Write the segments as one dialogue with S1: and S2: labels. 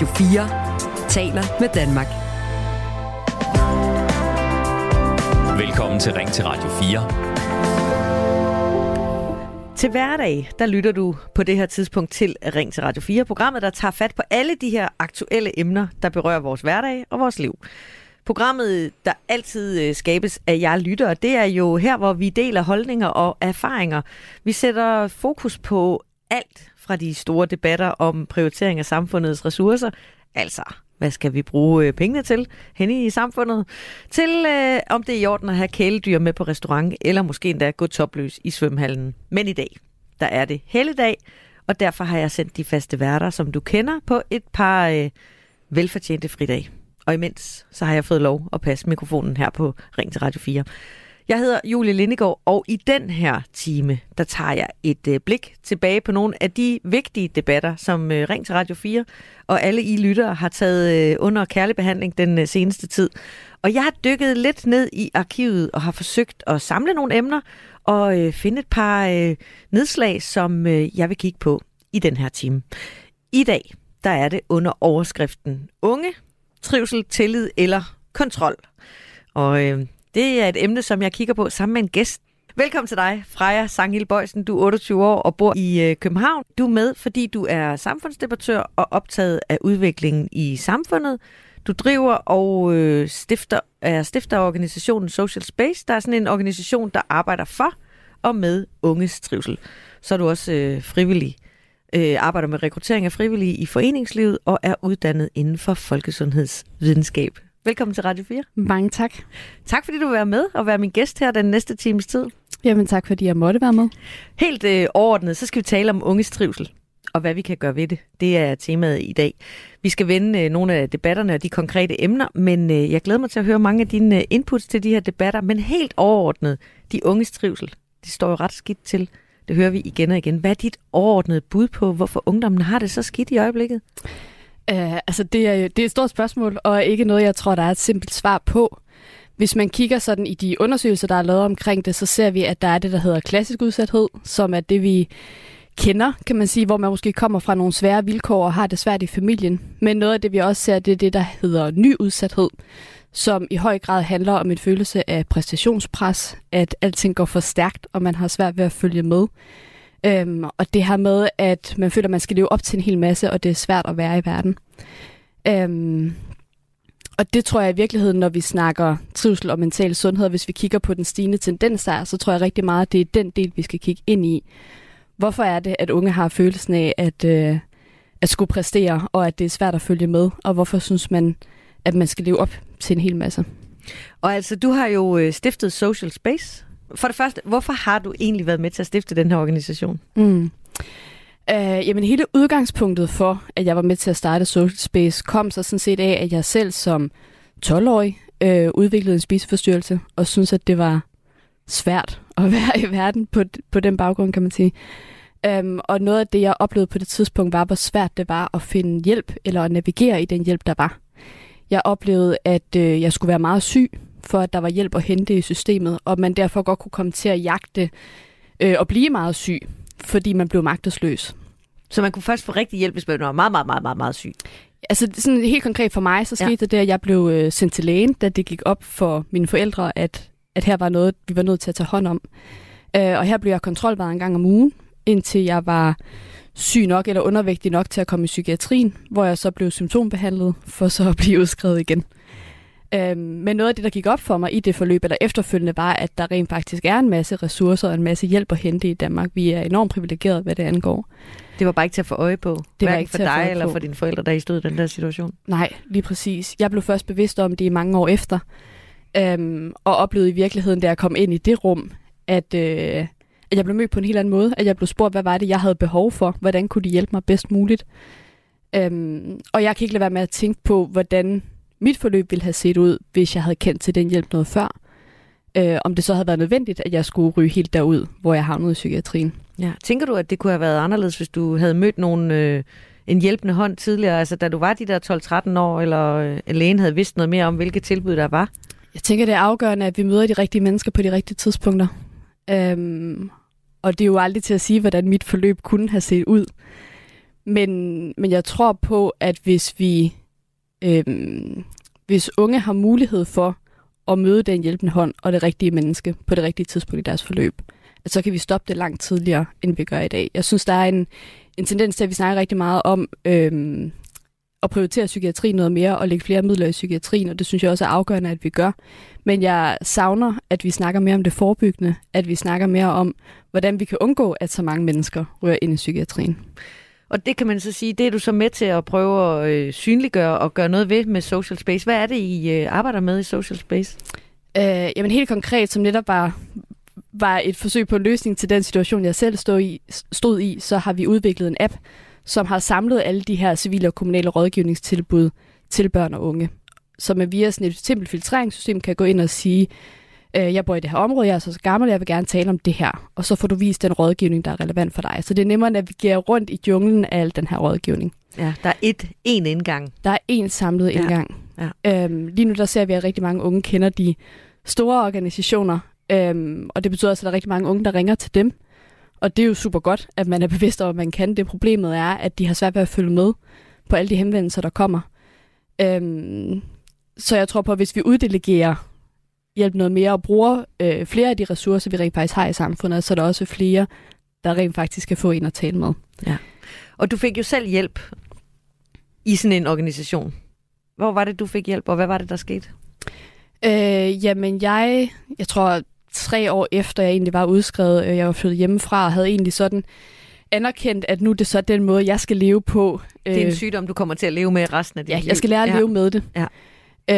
S1: Radio 4 taler med Danmark.
S2: Velkommen til Ring til Radio 4.
S3: Til hverdag, der lytter du på det her tidspunkt til Ring til Radio 4, programmet, der tager fat på alle de her aktuelle emner, der berører vores hverdag og vores liv. Programmet, der altid øh, skabes af jer lyttere, det er jo her, hvor vi deler holdninger og erfaringer. Vi sætter fokus på alt fra de store debatter om prioritering af samfundets ressourcer, altså hvad skal vi bruge øh, pengene til henne i samfundet, til øh, om det er i orden at have kæledyr med på restaurant, eller måske endda gå topløs i svømmehallen. Men i dag, der er det helligdag, og derfor har jeg sendt de faste værter, som du kender, på et par øh, velfortjente fridag. Og imens, så har jeg fået lov at passe mikrofonen her på Ring til Radio 4. Jeg hedder Julie Lindegård, og i den her time, der tager jeg et øh, blik tilbage på nogle af de vigtige debatter, som øh, Ring til Radio 4 og alle I lyttere har taget øh, under kærlig behandling den øh, seneste tid. Og jeg har dykket lidt ned i arkivet og har forsøgt at samle nogle emner og øh, finde et par øh, nedslag, som øh, jeg vil kigge på i den her time. I dag, der er det under overskriften Unge, trivsel, tillid eller kontrol. Og øh, det er et emne, som jeg kigger på sammen med en gæst. Velkommen til dig, Freja Sanghild Bøjsen. Du er 28 år og bor i øh, København. Du er med, fordi du er samfundsdebattør og optaget af udviklingen i samfundet. Du driver og øh, stifter, er stifter af organisationen Social Space. Der er sådan en organisation, der arbejder for og med unges trivsel. Så er du også øh, frivillig, øh, arbejder med rekruttering af frivillige i foreningslivet og er uddannet inden for folkesundhedsvidenskab. Velkommen til Radio 4.
S4: Mange tak.
S3: Tak fordi du vil være med og være min gæst her den næste times tid.
S4: Jamen tak fordi jeg måtte være med.
S3: Helt øh, overordnet, så skal vi tale om unges trivsel og hvad vi kan gøre ved det. Det er temaet i dag. Vi skal vende øh, nogle af debatterne og de konkrete emner, men øh, jeg glæder mig til at høre mange af dine øh, inputs til de her debatter. Men helt overordnet, de unges trivsel, det står jo ret skidt til. Det hører vi igen og igen. Hvad er dit overordnede bud på, hvorfor ungdommen har det så skidt i øjeblikket?
S4: Uh, altså det er, det er et stort spørgsmål, og ikke noget, jeg tror, der er et simpelt svar på. Hvis man kigger sådan i de undersøgelser, der er lavet omkring det, så ser vi, at der er det, der hedder klassisk udsathed, som er det, vi kender, kan man sige, hvor man måske kommer fra nogle svære vilkår og har det svært i familien. Men noget af det, vi også ser, det er det, der hedder ny udsathed, som i høj grad handler om en følelse af præstationspres, at alting går for stærkt, og man har svært ved at følge med. Øhm, og det her med, at man føler, at man skal leve op til en hel masse, og det er svært at være i verden. Øhm, og det tror jeg i virkeligheden, når vi snakker trivsel og mental sundhed, hvis vi kigger på den stigende tendens der, så tror jeg rigtig meget, at det er den del, vi skal kigge ind i. Hvorfor er det, at unge har følelsen af at, øh, at skulle præstere, og at det er svært at følge med? Og hvorfor synes man, at man skal leve op til en hel masse?
S3: Og altså, du har jo øh, stiftet Social Space. For det første, hvorfor har du egentlig været med til at stifte den her organisation?
S4: Mm. Uh, jamen hele udgangspunktet for, at jeg var med til at starte Social Space, kom så sådan set af, at jeg selv som 12-årig uh, øh, udviklede en spiseforstyrrelse, og synes at det var svært at være i verden på, på den baggrund, kan man sige. Um, og noget af det, jeg oplevede på det tidspunkt, var, hvor svært det var at finde hjælp, eller at navigere i den hjælp, der var. Jeg oplevede, at uh, jeg skulle være meget syg, for at der var hjælp at hente i systemet, og man derfor godt kunne komme til at jagte uh, og blive meget syg, fordi man blev magtesløs.
S3: Så man kunne først få rigtig hjælp, hvis man var meget, meget, meget, meget, meget syg?
S4: Altså sådan helt konkret for mig, så skete ja. det, at jeg blev øh, sendt til lægen, da det gik op for mine forældre, at, at her var noget, vi var nødt til at tage hånd om. Øh, og her blev jeg kontrolvaret en gang om ugen, indtil jeg var syg nok eller undervægtig nok til at komme i psykiatrien, hvor jeg så blev symptombehandlet, for så at blive udskrevet igen. Øhm, men noget af det, der gik op for mig i det forløb, eller efterfølgende, var, at der rent faktisk er en masse ressourcer og en masse hjælp at hente i Danmark. Vi er enormt privilegerede, hvad det angår.
S3: Det var bare ikke til at få øje på?
S4: Det var ikke
S3: for dig eller
S4: på.
S3: for dine forældre, der I stod i den der situation?
S4: Nej, lige præcis. Jeg blev først bevidst om det i mange år efter, øhm, og oplevede i virkeligheden, da jeg kom ind i det rum, at, øh, at jeg blev mødt på en helt anden måde, at jeg blev spurgt, hvad var det, jeg havde behov for, hvordan kunne de hjælpe mig bedst muligt. Øhm, og jeg kan ikke lade være med at tænke på, hvordan mit forløb ville have set ud, hvis jeg havde kendt til den hjælp noget før. Øh, om det så havde været nødvendigt, at jeg skulle ryge helt derud, hvor jeg havnede i psykiatrien.
S3: Ja. Tænker du, at det kunne have været anderledes, hvis du havde mødt nogen, øh, en hjælpende hånd tidligere? Altså da du var de der 12-13 år, eller øh, lægen havde vidst noget mere om, hvilke tilbud der var?
S4: Jeg tænker, det er afgørende, at vi møder de rigtige mennesker på de rigtige tidspunkter. Øhm, og det er jo aldrig til at sige, hvordan mit forløb kunne have set ud. Men, men jeg tror på, at hvis vi, øh, hvis unge har mulighed for at møde den hjælpende hånd og det rigtige menneske på det rigtige tidspunkt i deres forløb, at så kan vi stoppe det langt tidligere, end vi gør i dag. Jeg synes, der er en, en tendens til, at vi snakker rigtig meget om øh, at prioritere psykiatrien noget mere og lægge flere midler i psykiatrien, og det synes jeg også er afgørende, at vi gør. Men jeg savner, at vi snakker mere om det forebyggende, at vi snakker mere om, hvordan vi kan undgå, at så mange mennesker rører ind i psykiatrien.
S3: Og det kan man så sige, det er du så med til at prøve at øh, synliggøre og gøre noget ved med Social Space. Hvad er det, I øh, arbejder med i Social Space?
S4: Øh, jamen helt konkret, som netop var, var et forsøg på en løsning til den situation, jeg selv stod i, stod i, så har vi udviklet en app, som har samlet alle de her civile og kommunale rådgivningstilbud til børn og unge. Så man via sådan et simpelt filtreringssystem kan gå ind og sige, øh, jeg bor i det her område, jeg er så gammel, jeg vil gerne tale om det her. Og så får du vist den rådgivning, der er relevant for dig. Så det er nemmere at navigere rundt i junglen af al den her rådgivning.
S3: Ja, der er et, en indgang.
S4: Der er en samlet
S3: Ja.
S4: indgang.
S3: Ja.
S4: Øhm, lige nu der ser vi, at rigtig mange unge kender de store organisationer, øhm, og det betyder også, at der er rigtig mange unge, der ringer til dem. Og det er jo super godt, at man er bevidst om, at man kan. Det problemet er, at de har svært ved at følge med på alle de henvendelser, der kommer. Øhm, så jeg tror på, at hvis vi uddelegerer hjælp noget mere og bruger øh, flere af de ressourcer, vi rent faktisk har i samfundet, så er der også flere, der rent faktisk kan få en at tale med.
S3: Og du fik jo selv hjælp i sådan en organisation. Hvor var det, du fik hjælp, og hvad var det, der skete?
S4: Øh, jamen, jeg, jeg tror, tre år efter jeg egentlig var udskrevet, øh, jeg var flyttet hjemmefra, og havde egentlig sådan anerkendt, at nu er det så den måde, jeg skal leve på.
S3: Det er en
S4: Øh,
S3: sygdom, du kommer til at leve med resten af dit
S4: Ja,
S3: liv.
S4: jeg skal lære at
S3: ja.
S4: leve med det.
S3: Ja.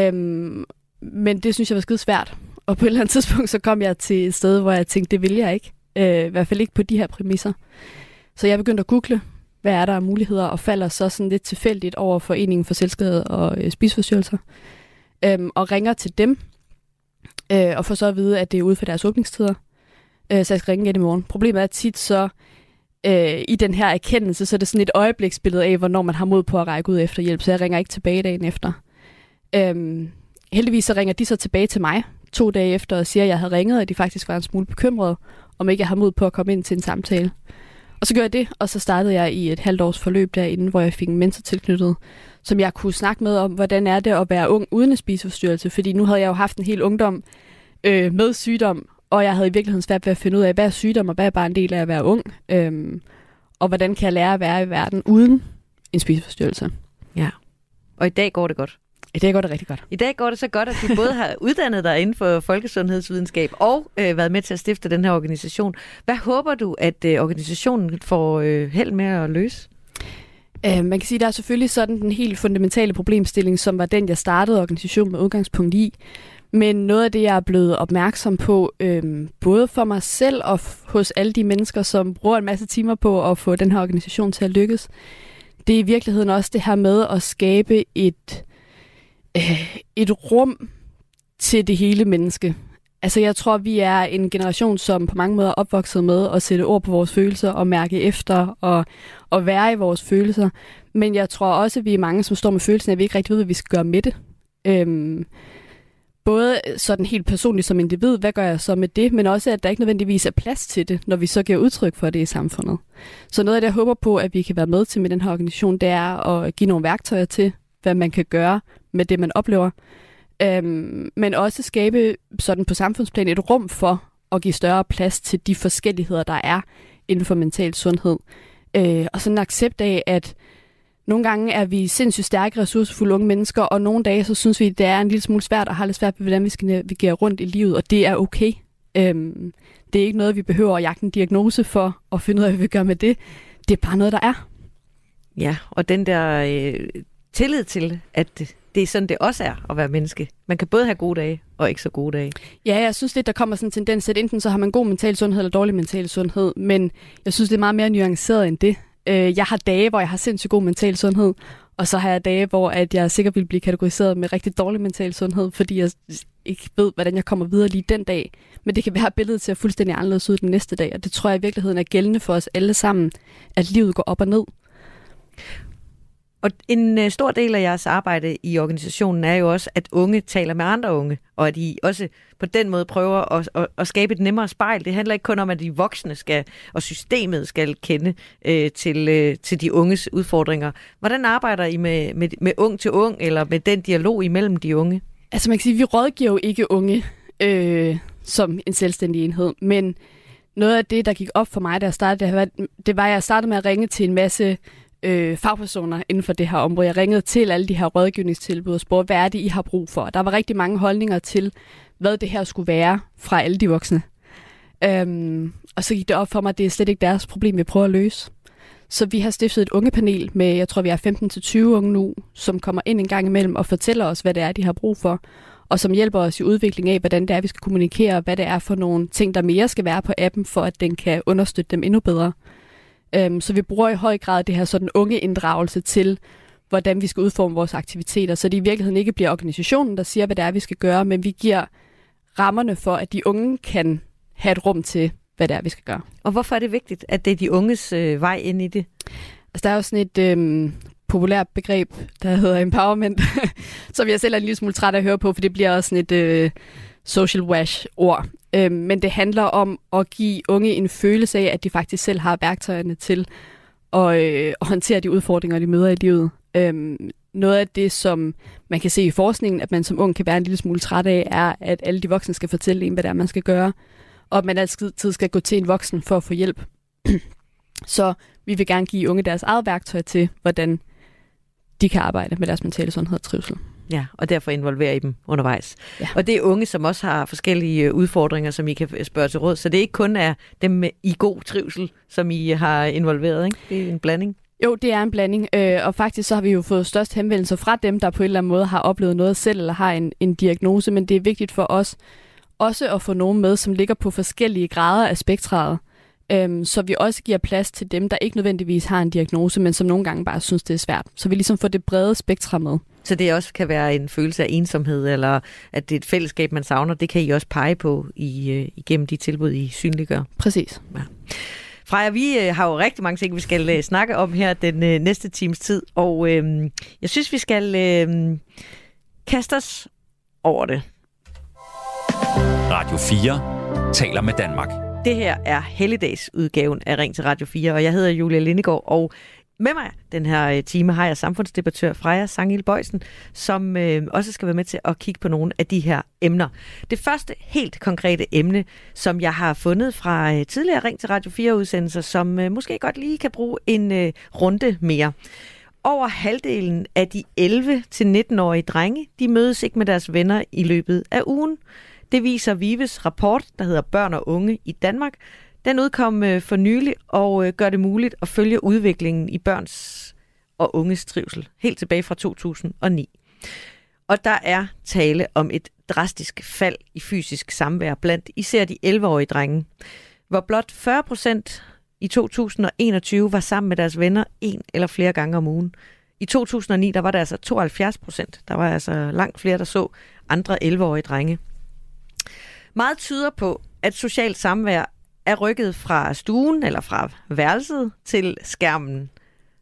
S4: Øhm, men det synes jeg var skide svært. Og på et eller andet tidspunkt, så kom jeg til et sted, hvor jeg tænkte, det vil jeg ikke. Øh, I hvert fald ikke på de her præmisser. Så jeg begyndte at google, hvad er der af muligheder, og falder så sådan lidt tilfældigt over Foreningen for Selvskade og øh, Spisforstyrrelser. Øhm, og ringer til dem, øh, og får så at vide, at det er ude for deres åbningstider. Øh, så jeg skal ringe igen i morgen. Problemet er tit så, øh, i den her erkendelse, så er det sådan et øjebliksbillede af, hvornår man har mod på at række ud efter hjælp, så jeg ringer ikke tilbage dagen efter. Øhm, heldigvis så ringer de så tilbage til mig to dage efter og siger, at jeg havde ringet, og de faktisk var en smule bekymrede, om ikke jeg har mod på at komme ind til en samtale. Og så gjorde jeg det, og så startede jeg i et halvt års forløb derinde, hvor jeg fik en mentor tilknyttet, som jeg kunne snakke med om, hvordan er det at være ung uden en spiseforstyrrelse, fordi nu havde jeg jo haft en hel ungdom øh, med sygdom, og jeg havde i virkeligheden svært ved at finde ud af, hvad er sygdom, og hvad er bare en del af at være ung, øh, og hvordan kan jeg lære at være i verden uden en spiseforstyrrelse.
S3: Og i dag går det godt.
S4: Ja, det går det rigtig godt.
S3: I dag går det så godt, at du både har uddannet dig inden for folkesundhedsvidenskab og øh, været med til at stifte den her organisation. Hvad håber du, at øh, organisationen får øh, held med at løse?
S4: Øh, man kan sige, at der er selvfølgelig sådan den helt fundamentale problemstilling, som var den, jeg startede organisationen med udgangspunkt i. Men noget af det, jeg er blevet opmærksom på, øh, både for mig selv og hos alle de mennesker, som bruger en masse timer på at få den her organisation til at lykkes, det er i virkeligheden også det her med at skabe et, øh, et rum til det hele menneske. Altså jeg tror, vi er en generation, som på mange måder er opvokset med at sætte ord på vores følelser og mærke efter og, og være i vores følelser. Men jeg tror også, at vi er mange, som står med følelsen af, at vi ikke rigtig ved, hvad vi skal gøre med det. Øhm, både sådan helt personligt som individ, hvad gør jeg så med det, men også, at der ikke nødvendigvis er plads til det, når vi så giver udtryk for det i samfundet. Så noget af det, jeg håber på, at vi kan være med til med den her organisation, det er at give nogle værktøjer til, hvad man kan gøre med det, man oplever. Øhm, men også skabe sådan på samfundsplan et rum for at give større plads til de forskelligheder, der er inden for mental sundhed. Øh, og sådan en accept af, at nogle gange er vi sindssygt stærke, ressourcefulde unge mennesker, og nogle dage så synes vi, det er en lille smule svært og har lidt svært ved, hvordan vi skal navigere rundt i livet, og det er okay. Øhm, det er ikke noget, vi behøver at jagte en diagnose for at finde ud af, hvad vi gør med det. Det er bare noget, der er.
S3: Ja, og den der øh, tillid til, at det, det er sådan, det også er at være menneske. Man kan både have gode dage og ikke så gode dage.
S4: Ja, jeg synes lidt, der kommer sådan en tendens, at enten så har man god mental sundhed eller dårlig mental sundhed, men jeg synes, det er meget mere nuanceret end det. Øh, jeg har dage, hvor jeg har sindssygt god mental sundhed, og så har jeg dage, hvor at jeg sikkert vil blive kategoriseret med rigtig dårlig mental sundhed, fordi jeg ikke ved, hvordan jeg kommer videre lige den dag. Men det kan være, at billedet ser fuldstændig anderledes ud den næste dag, og det tror jeg i virkeligheden er gældende for os alle sammen, at livet går op og ned.
S3: Og en øh, stor del af jeres arbejde i organisationen er jo også, at unge taler med andre unge, og at I også på den måde prøver at, at, at skabe et nemmere spejl. Det handler ikke kun om, at de voksne skal, og systemet skal kende øh, til, øh, til de unges udfordringer. Hvordan arbejder I med, med, med ung til ung, eller med den dialog imellem de unge?
S4: Altså man kan sige, at vi rådgiver jo ikke unge øh, som en selvstændig enhed, men noget af det, der gik op for mig, da jeg startede, det var, det var at jeg startede med at ringe til en masse øh, fagpersoner inden for det her område. Jeg ringede til alle de her rådgivningstilbud og spurgte, hvad er det, I har brug for? Der var rigtig mange holdninger til, hvad det her skulle være fra alle de voksne. Øhm, og så gik det op for mig, at det er slet ikke deres problem, vi prøver at løse. Så vi har stiftet et ungepanel med, jeg tror vi er 15-20 unge nu, som kommer ind en gang imellem og fortæller os, hvad det er, de har brug for, og som hjælper os i udvikling af, hvordan det er, vi skal kommunikere, hvad det er for nogle ting, der mere skal være på appen, for at den kan understøtte dem endnu bedre. Øhm, så vi bruger i høj grad det her sådan unge inddragelse til, hvordan vi skal udforme vores aktiviteter, så det i virkeligheden ikke bliver organisationen, der siger, hvad det er, vi skal gøre, men vi giver rammerne for, at de unge kan have et rum til, hvad det er, vi skal gøre.
S3: Og hvorfor er det vigtigt, at det er de unges øh, vej ind i det?
S4: Altså, der er jo sådan et øhm, populært begreb, der hedder empowerment, som jeg selv er en lille smule træt af at høre på, for det bliver også sådan et øh, social wash-ord. Øhm, men det handler om at give unge en følelse af, at de faktisk selv har værktøjerne til at, øh, at håndtere de udfordringer, de møder i livet. Øhm, noget af det, som man kan se i forskningen, at man som ung kan være en lille smule træt af, er, at alle de voksne skal fortælle en, hvad det er, man skal gøre, og at man altid skal gå til en voksen for at få hjælp. Så vi vil gerne give unge deres eget værktøj til, hvordan de kan arbejde med deres mentale sundhed og trivsel.
S3: Ja, og derfor involverer I dem undervejs.
S4: Ja.
S3: Og det er unge, som også har forskellige øh, udfordringer, som I kan spørge til råd. Så det er ikke kun er dem med i god trivsel, som I har involveret, ikke? Det er en blanding.
S4: Jo, det er en blanding, øh, og faktisk så har vi jo fået størst henvendelser fra dem, der på en eller anden måde har oplevet noget selv, eller har en, en diagnose, men det er vigtigt for os også at få nogen med, som ligger på forskellige grader af spektraet, øhm, så vi også giver plads til dem, der ikke nødvendigvis har en diagnose, men som nogle gange bare synes, det er svært. Så vi ligesom får det brede spektrum med.
S3: Så det også kan være en følelse af ensomhed, eller at det er et fællesskab, man savner, det kan I også pege på i, øh, igennem de tilbud, I synliggør.
S4: Præcis.
S3: Ja. Freja, vi øh, har jo rigtig mange ting, vi skal øh, snakke om her den næste times tid, og øh, jeg synes, vi skal øh, kaste os over det.
S2: Radio 4 taler med Danmark.
S3: Det her er helligdagsudgaven af Ring til Radio 4, og jeg hedder Julia Lindegård, og med mig den her øh, time har jeg samfundsdebattør Freja Sangil Bøjsen, som øh, også skal være med til at kigge på nogle af de her emner. Det første helt konkrete emne, som jeg har fundet fra øh, tidligere Ring til Radio 4 udsendelser, som øh, måske godt lige kan bruge en øh, runde mere. Over halvdelen af de 11-19-årige drenge, de mødes ikke med deres venner i løbet af ugen. Det viser Vives rapport, der hedder Børn og Unge i Danmark. Den udkom øh, for nylig og øh, gør det muligt at følge udviklingen i børns og unges trivsel helt tilbage fra 2009. Og der er tale om et drastisk fald i fysisk samvær blandt især de 11-årige drenge, hvor blot 40 procent i 2021 var sammen med deres venner en eller flere gange om ugen. I 2009 der var der altså 72 procent. Der var altså langt flere, der så andre 11-årige drenge. Meget tyder på, at socialt samvær er rykket fra stuen eller fra værelset til skærmen.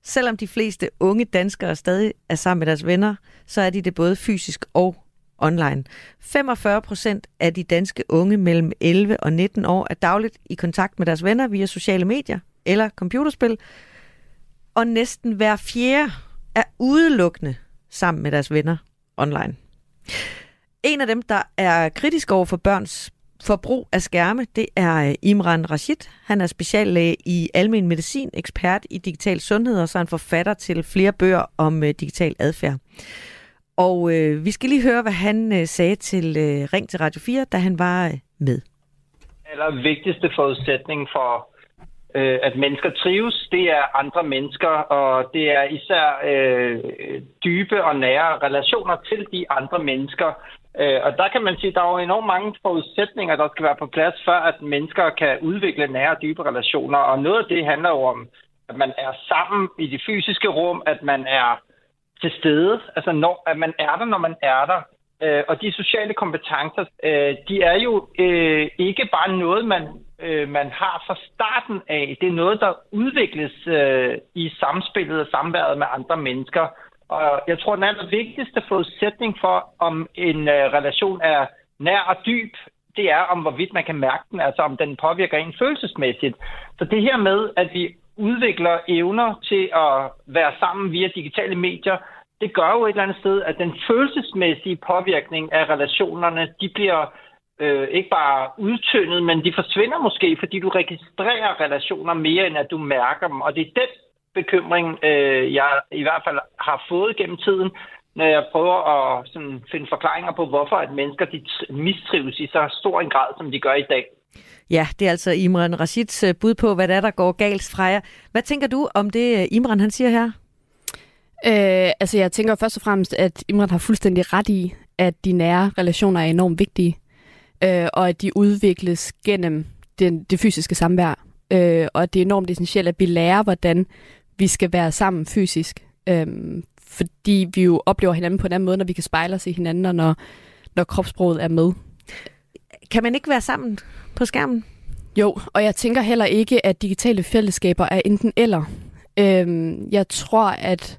S3: Selvom de fleste unge danskere stadig er sammen med deres venner, så er de det både fysisk og online. 45 procent af de danske unge mellem 11 og 19 år er dagligt i kontakt med deres venner via sociale medier eller computerspil, og næsten hver fjerde er udelukkende sammen med deres venner online. En af dem, der er kritisk over for børns forbrug af skærme, det er øh, Imran Rashid. Han er speciallæge i almen medicin, ekspert i digital sundhed, og så er han forfatter til flere bøger om øh, digital adfærd. Og øh, vi skal lige høre, hvad han øh, sagde til øh, Ring til Radio 4, da han var øh, med.
S5: Aller vigtigste forudsætning for, øh, at mennesker trives, det er andre mennesker, og det er især øh, dybe og nære relationer til de andre mennesker, Øh, og der kan man sige, at der er jo enormt mange forudsætninger, der skal være på plads, før at mennesker kan udvikle nære og dybe relationer. Og noget af det handler jo om, at man er sammen i det fysiske rum, at man er til stede, altså når, at man er der, når man er der. Øh, og de sociale kompetencer, øh, de er jo øh, ikke bare noget, man øh, man har fra starten af. Det er noget, der udvikles øh, i samspillet og samværet med andre mennesker. Og jeg tror, den allervigtigste forudsætning for, om en øh, relation er nær og dyb, det er om, hvorvidt man kan mærke den, altså om den påvirker en følelsesmæssigt. Så det her med, at vi udvikler evner til at være sammen via digitale medier, det gør jo et eller andet sted, at den følelsesmæssige påvirkning af relationerne, de bliver øh, ikke bare udtyndet, men de forsvinder måske, fordi du registrerer relationer mere, end at du mærker dem. Og det er den bekymring, øh, jeg i hvert fald har fået gennem tiden, når jeg prøver at sådan, finde forklaringer på, hvorfor at mennesker de mistrives i så stor en grad, som de gør i dag.
S3: Ja, det er altså Imran Rashids øh, bud på, hvad der, er, der går galt fra jer. Hvad tænker du om det, øh, Imran han siger her?
S4: Øh, altså jeg tænker først og fremmest, at Imran har fuldstændig ret i, at de nære relationer er enormt vigtige, øh, og at de udvikles gennem den, det fysiske samvær. Øh, og at det er enormt essentielt, at vi lærer, hvordan vi skal være sammen fysisk. Øh, fordi vi jo oplever hinanden på en anden måde, når vi kan spejle os i hinanden, og når, når kropsproget er med.
S3: Kan man ikke være sammen på skærmen?
S4: Jo, og jeg tænker heller ikke, at digitale fællesskaber er enten eller. Øhm, jeg tror, at,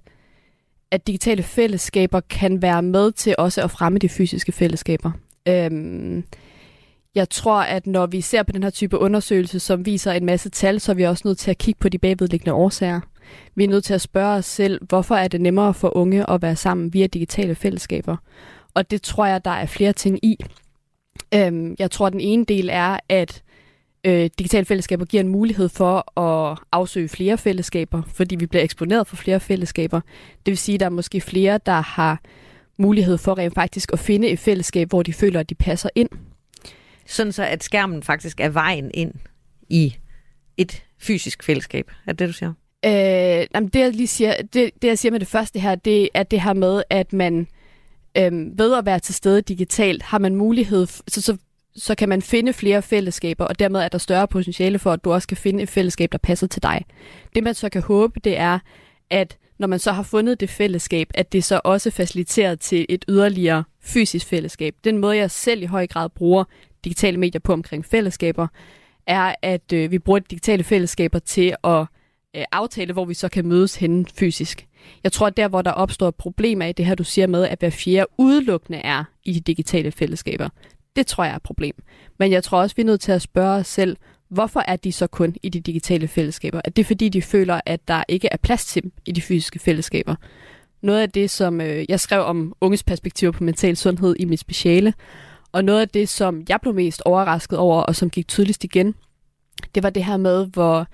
S4: at digitale fællesskaber kan være med til også at fremme de fysiske fællesskaber. Øhm, jeg tror, at når vi ser på den her type undersøgelse, som viser en masse tal, så er vi også nødt til at kigge på de bagvedliggende årsager. Vi er nødt til at spørge os selv, hvorfor er det nemmere for unge at være sammen via digitale fællesskaber? Og det tror jeg, der er flere ting i. Øhm, jeg tror, at den ene del er, at øh, digitale fællesskaber giver en mulighed for at afsøge flere fællesskaber, fordi vi bliver eksponeret for flere fællesskaber. Det vil sige, at der er måske flere, der har mulighed for rent faktisk at finde et fællesskab, hvor de føler, at de passer ind.
S3: Sådan så, at skærmen faktisk er vejen ind i et fysisk fællesskab. Er det det, du siger?
S4: Øh, jamen det, jeg lige siger, det, det, jeg siger med det første her, det er det her med, at man øh, ved at være til stede digitalt, har man mulighed, så, så, så kan man finde flere fællesskaber, og dermed er der større potentiale for, at du også kan finde et fællesskab, der passer til dig. Det man så kan håbe, det er, at når man så har fundet det fællesskab, at det så også faciliterer til et yderligere fysisk fællesskab. Den måde, jeg selv i høj grad bruger digitale medier på omkring fællesskaber, er, at øh, vi bruger digitale fællesskaber til at øh, aftale, hvor vi så kan mødes henne fysisk. Jeg tror, at der, hvor der opstår problemer i det her, du siger med, at hver fjerde udelukkende er i de digitale fællesskaber, det tror jeg er et problem. Men jeg tror også, vi er nødt til at spørge os selv, hvorfor er de så kun i de digitale fællesskaber? Er det fordi, de føler, at der ikke er plads til dem i de fysiske fællesskaber? Noget af det, som øh, jeg skrev om unges perspektiver på mental sundhed i mit speciale, og noget af det, som jeg blev mest overrasket over, og som gik tydeligst igen, det var det her med, hvor,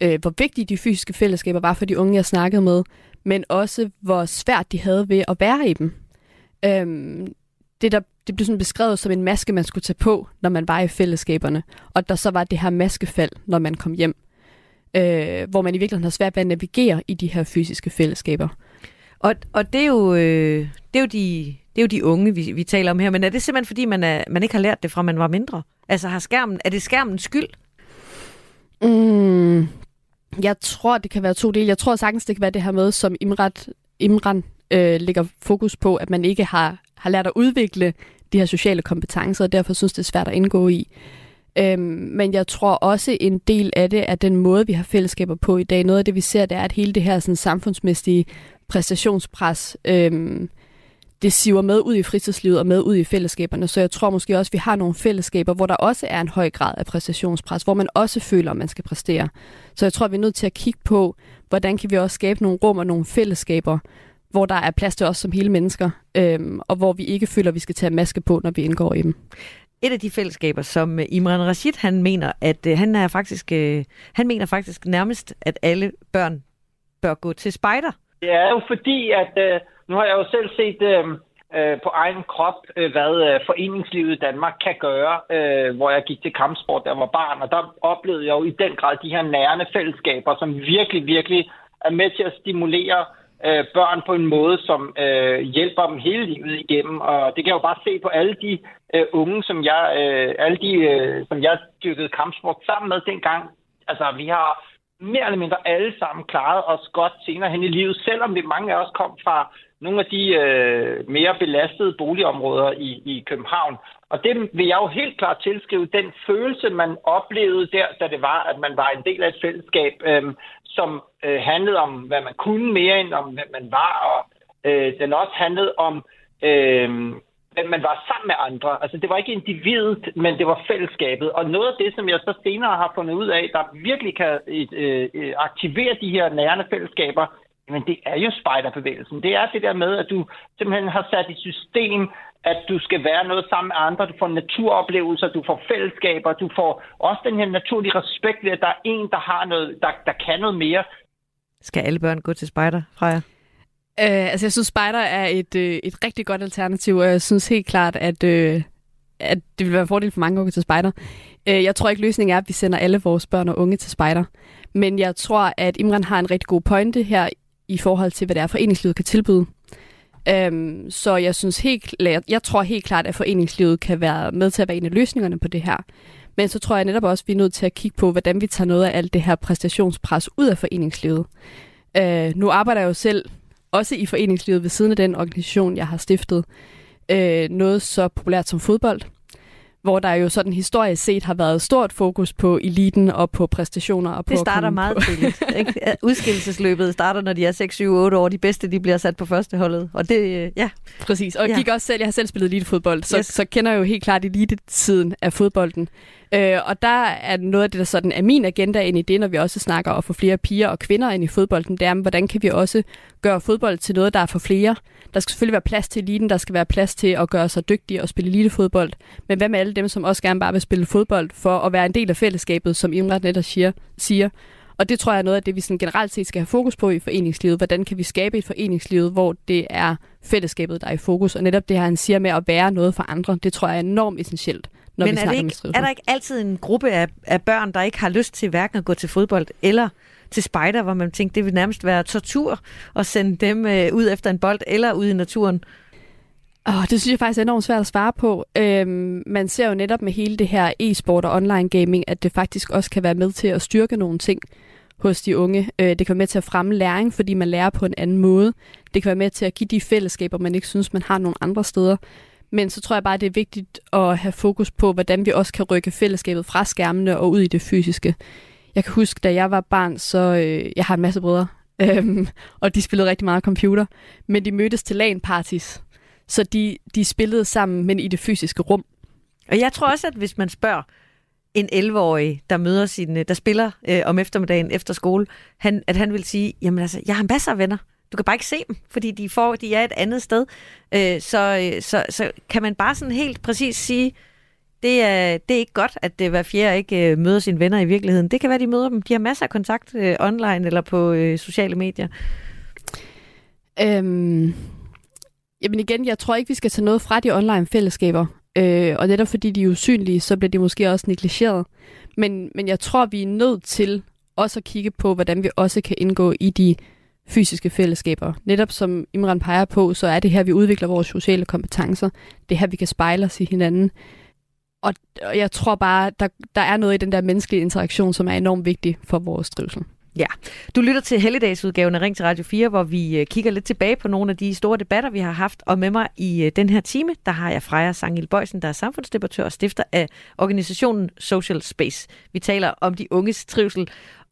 S4: øh, hvor vigtige de fysiske fællesskaber var for de unge, jeg snakkede med, men også hvor svært de havde ved at være i dem. Øhm, det, der, det blev sådan beskrevet som en maske, man skulle tage på, når man var i fællesskaberne, og der så var det her maskefald, når man kom hjem, øh, hvor man i virkeligheden har svært ved at navigere i de her fysiske fællesskaber.
S3: Og, og det, er jo, øh, det, er jo de, det er jo de unge, vi, vi taler om her, men er det simpelthen fordi, man, er, man ikke har lært det fra, man var mindre? Altså har skærmen, er det skærmens skyld?
S4: Mm, jeg tror, det kan være to dele. Jeg tror sagtens, det kan være det her med, som Imrat, Imran øh, lægger fokus på, at man ikke har, har lært at udvikle de her sociale kompetencer, og derfor synes det er svært at indgå i. Øhm, men jeg tror også en del af det er den måde, vi har fællesskaber på i dag. Noget af det, vi ser, det er, at hele det her sådan, samfundsmæssige præstationspres, øhm, det siver med ud i fritidslivet og med ud i fællesskaberne. Så jeg tror måske også, at vi har nogle fællesskaber, hvor der også er en høj grad af præstationspres, hvor man også føler, at man skal præstere. Så jeg tror, at vi er nødt til at kigge på, hvordan kan vi også skabe nogle rum og nogle fællesskaber, hvor der er plads til os som hele mennesker, øhm, og hvor vi ikke føler, at vi skal tage maske på, når vi indgår i dem.
S3: Et af de fællesskaber, som øh, Imran Rashid han mener, at øh, han er faktisk, øh, han mener faktisk nærmest, at alle børn bør gå til spejder.
S5: Det er jo fordi, at øh, nu har jeg jo selv set øh, øh, på egen krop, øh, hvad øh, foreningslivet i Danmark kan gøre, øh, hvor jeg gik til kampsport, der var barn, og der oplevede jeg jo i den grad de her nærende fællesskaber, som virkelig, virkelig er med til at stimulere øh, børn på en måde, som øh, hjælper dem hele livet igennem. Og det kan jeg jo bare se på alle de øh, unge, som jeg, øh, alle de, øh, som jeg dyrkede kampsport sammen med dengang. Altså, vi har mere eller mindre alle sammen klaret os godt senere hen i livet, selvom vi mange af os kom fra nogle af de øh, mere belastede boligområder i, i København. Og det vil jeg jo helt klart tilskrive den følelse, man oplevede der, da det var, at man var en del af et fællesskab, øh, som øh, handlede om, hvad man kunne mere end om, hvad man var, og øh, den også handlede om, øh, at man var sammen med andre. Altså, det var ikke individet, men det var fællesskabet. Og noget af det, som jeg så senere har fundet ud af, der virkelig kan øh, øh aktivere de her nærende fællesskaber, men det er jo spejderbevægelsen. Det er det der med, at du simpelthen har sat i system, at du skal være noget sammen med andre, du får naturoplevelser, du får fællesskaber, du får også den her naturlige respekt ved, at der er en, der har noget, der, der kan noget mere.
S3: Skal alle børn gå til spejder, Freja?
S4: Uh, altså, jeg synes, spejder er et, uh, et rigtig godt alternativ, og jeg synes helt klart, at, uh, at det vil være en fordel for mange at gå til spejder. Uh, jeg tror ikke, løsningen er, at vi sender alle vores børn og unge til spejder. Men jeg tror, at Imran har en rigtig god pointe her i forhold til, hvad det er, foreningslivet kan tilbyde. Øhm, så jeg synes helt, jeg, jeg tror helt klart, at foreningslivet kan være med til at være en af løsningerne på det her. Men så tror jeg netop også, at vi er nødt til at kigge på, hvordan vi tager noget af alt det her præstationspres ud af foreningslivet. Øh, nu arbejder jeg jo selv også i foreningslivet ved siden af den organisation, jeg har stiftet. Øh, noget så populært som fodbold hvor der jo sådan historisk set har været stort fokus på eliten og på præstationer. Og på
S3: det starter meget på. tidligt. Ikke? Udskillelsesløbet starter, når de er 6, 7, 8 år. De bedste de bliver sat på førsteholdet. Og det, øh, ja.
S4: Præcis. Og jeg ja. også selv, jeg har selv spillet elitefodbold, så, yes. så kender jeg jo helt klart elitetiden af fodbolden. Øh, og der er noget af det, der sådan er min agenda ind i det, når vi også snakker om at få flere piger og kvinder ind i fodbolden, det er, hvordan kan vi også gøre fodbold til noget, der er for flere. Der skal selvfølgelig være plads til eliten, der skal være plads til at gøre sig dygtig og spille elitefodbold. Men hvad med alle dem, som også gerne bare vil spille fodbold for at være en del af fællesskabet, som Imrat netop siger, siger. Og det tror jeg er noget af det, vi sådan generelt set skal have fokus på i foreningslivet. Hvordan kan vi skabe et foreningsliv, hvor det er fællesskabet, der er i fokus. Og netop det her, han siger med at være noget for andre, det tror jeg er enormt essentielt når
S3: Men
S4: vi
S3: er, det ikke, er der ikke altid en gruppe af, af børn, der ikke har lyst til hverken at gå til fodbold eller til spejder, hvor man tænker, det vil nærmest være tortur at sende dem øh, ud efter en bold eller ud i naturen?
S4: Oh, det synes jeg faktisk er enormt svært at svare på. Øhm, man ser jo netop med hele det her e-sport og online gaming, at det faktisk også kan være med til at styrke nogle ting hos de unge. Øh, det kan være med til at fremme læring, fordi man lærer på en anden måde. Det kan være med til at give de fællesskaber, man ikke synes, man har nogle andre steder. Men så tror jeg bare, det er vigtigt at have fokus på, hvordan vi også kan rykke fællesskabet fra skærmene og ud i det fysiske. Jeg kan huske, da jeg var barn, så øh, jeg har en masse brødre, øhm, og de spillede rigtig meget computer, men de mødtes til LAN-parties, så de, de spillede sammen, men i det fysiske rum.
S3: Og jeg tror også, at hvis man spørger en 11-årig, der møder sin, øh, der spiller øh, om eftermiddagen efter skole, han, at han vil sige, jamen altså, jeg har masser af venner. Du kan bare ikke se dem, fordi de, får, de er et andet sted. Øh, så, øh, så, så kan man bare sådan helt præcis sige, det er, det er ikke godt, at det hver fjerde ikke øh, møder sine venner i virkeligheden. Det kan være, de møder dem. De har masser af kontakt øh, online eller på øh, sociale medier.
S4: Øhm, jamen igen, jeg tror ikke, vi skal tage noget fra de online fællesskaber. Øh, og netop fordi de er usynlige, så bliver de måske også negligeret. Men, men jeg tror, vi er nødt til også at kigge på, hvordan vi også kan indgå i de fysiske fællesskaber. Netop som Imran peger på, så er det her, vi udvikler vores sociale kompetencer. Det er her, vi kan spejle os i hinanden. Og, og jeg tror bare, der, der er noget i den der menneskelige interaktion, som er enormt vigtig for vores trivsel.
S3: Ja, du lytter til Helligdagsudgaven af Ring til Radio 4, hvor vi øh, kigger lidt tilbage på nogle af de store debatter, vi har haft. Og med mig i øh, den her time, der har jeg Freja Sangil Bøjsen, der er samfundsdebattør og stifter af organisationen Social Space. Vi taler om de unges trivsel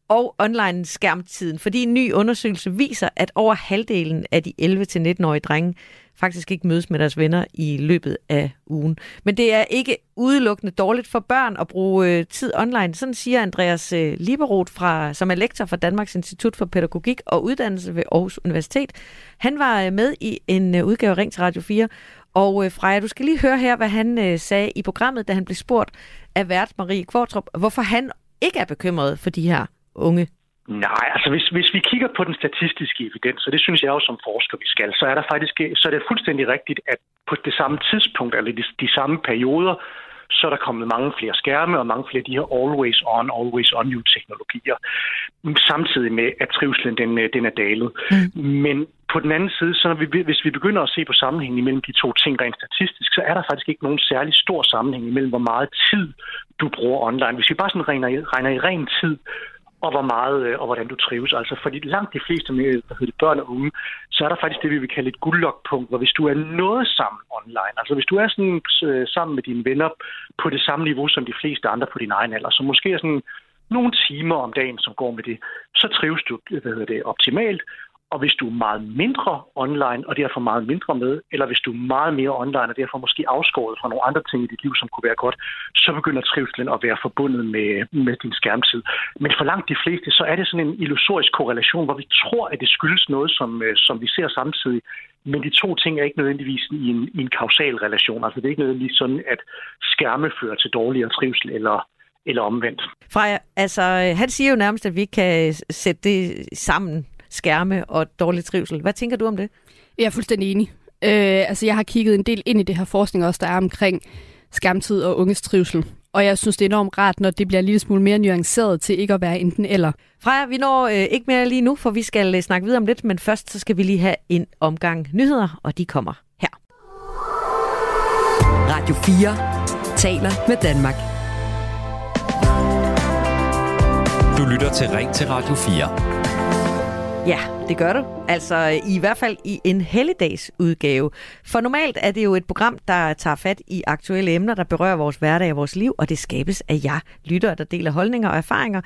S3: og online skærmtiden, fordi en ny undersøgelse viser, at over halvdelen af de 11-19-årige drenge faktisk ikke mødes med deres venner i løbet af ugen. Men det er ikke udelukkende dårligt for børn at bruge øh, tid online. Sådan siger Andreas øh, Liberoth, fra, som er lektor for Danmarks Institut for Pædagogik og Uddannelse ved Aarhus Universitet. Han var øh, med i en øh, udgave Ring til Radio 4, og øh, Freja, du skal lige høre her, hvad han øh, sagde i programmet, da han blev spurgt af vært Marie Kvartrup, hvorfor han ikke er bekymret for de her unge?
S6: Nej, altså hvis, hvis vi kigger på den statistiske evidens, og det synes jeg jo som forsker, vi skal, så er der faktisk så er det fuldstændig rigtigt, at på det samme tidspunkt, eller de, de samme perioder, så er der kommet mange flere skærme og mange flere af de her always on, always on new teknologier, samtidig med, at trivselen den, den er dalet. Mm. Men på den anden side, så når vi, hvis vi begynder at se på sammenhængen mellem de to ting rent statistisk, så er der faktisk ikke nogen særlig stor sammenhæng mellem, hvor meget tid du bruger online. Hvis vi bare sådan regner, regner i ren tid, og hvor meget øh, og hvordan du trives. Altså fordi langt de fleste med hvad hedder det, børn og unge, så er der faktisk det, vi vil kalde et guldlokpunkt, hvor hvis du er noget sammen online, altså hvis du er sådan øh, sammen med dine venner på det samme niveau som de fleste andre på din egen alder, så måske er sådan nogle timer om dagen, som går med det, så trives du hvad hedder det, optimalt, og hvis du er meget mindre online, og derfor meget mindre med, eller hvis du er meget mere online, og derfor måske afskåret fra nogle andre ting i dit liv, som kunne være godt, så begynder trivselen at være forbundet med, med din skærmtid. Men for langt de fleste, så er det sådan en illusorisk korrelation, hvor vi tror, at det skyldes noget, som, øh, som vi ser samtidig. Men de to ting er ikke nødvendigvis i en, i en kausal relation. Altså det er ikke nødvendigvis sådan, at skærme fører til dårligere trivsel eller, eller omvendt.
S3: Freja, altså øh, han siger jo nærmest, at vi kan sætte det sammen skærme og dårlig trivsel. Hvad tænker du om det?
S4: Jeg er fuldstændig enig. Øh, altså, jeg har kigget en del ind i det her forskning også, der er omkring skærmtid og unges trivsel. Og jeg synes, det er enormt rart, når det bliver en lille smule mere nuanceret til ikke at være enten eller.
S3: Freja, vi når øh, ikke mere lige nu, for vi skal øh, snakke videre om lidt, men først så skal vi lige have en omgang nyheder, og de kommer her.
S1: Radio 4 taler med Danmark.
S2: Du lytter til Ring til Radio 4.
S3: Ja, det gør du. Altså i hvert fald i en helligdags udgave. For normalt er det jo et program, der tager fat i aktuelle emner, der berører vores hverdag og vores liv, og det skabes af jer lyttere, der deler holdninger og erfaringer.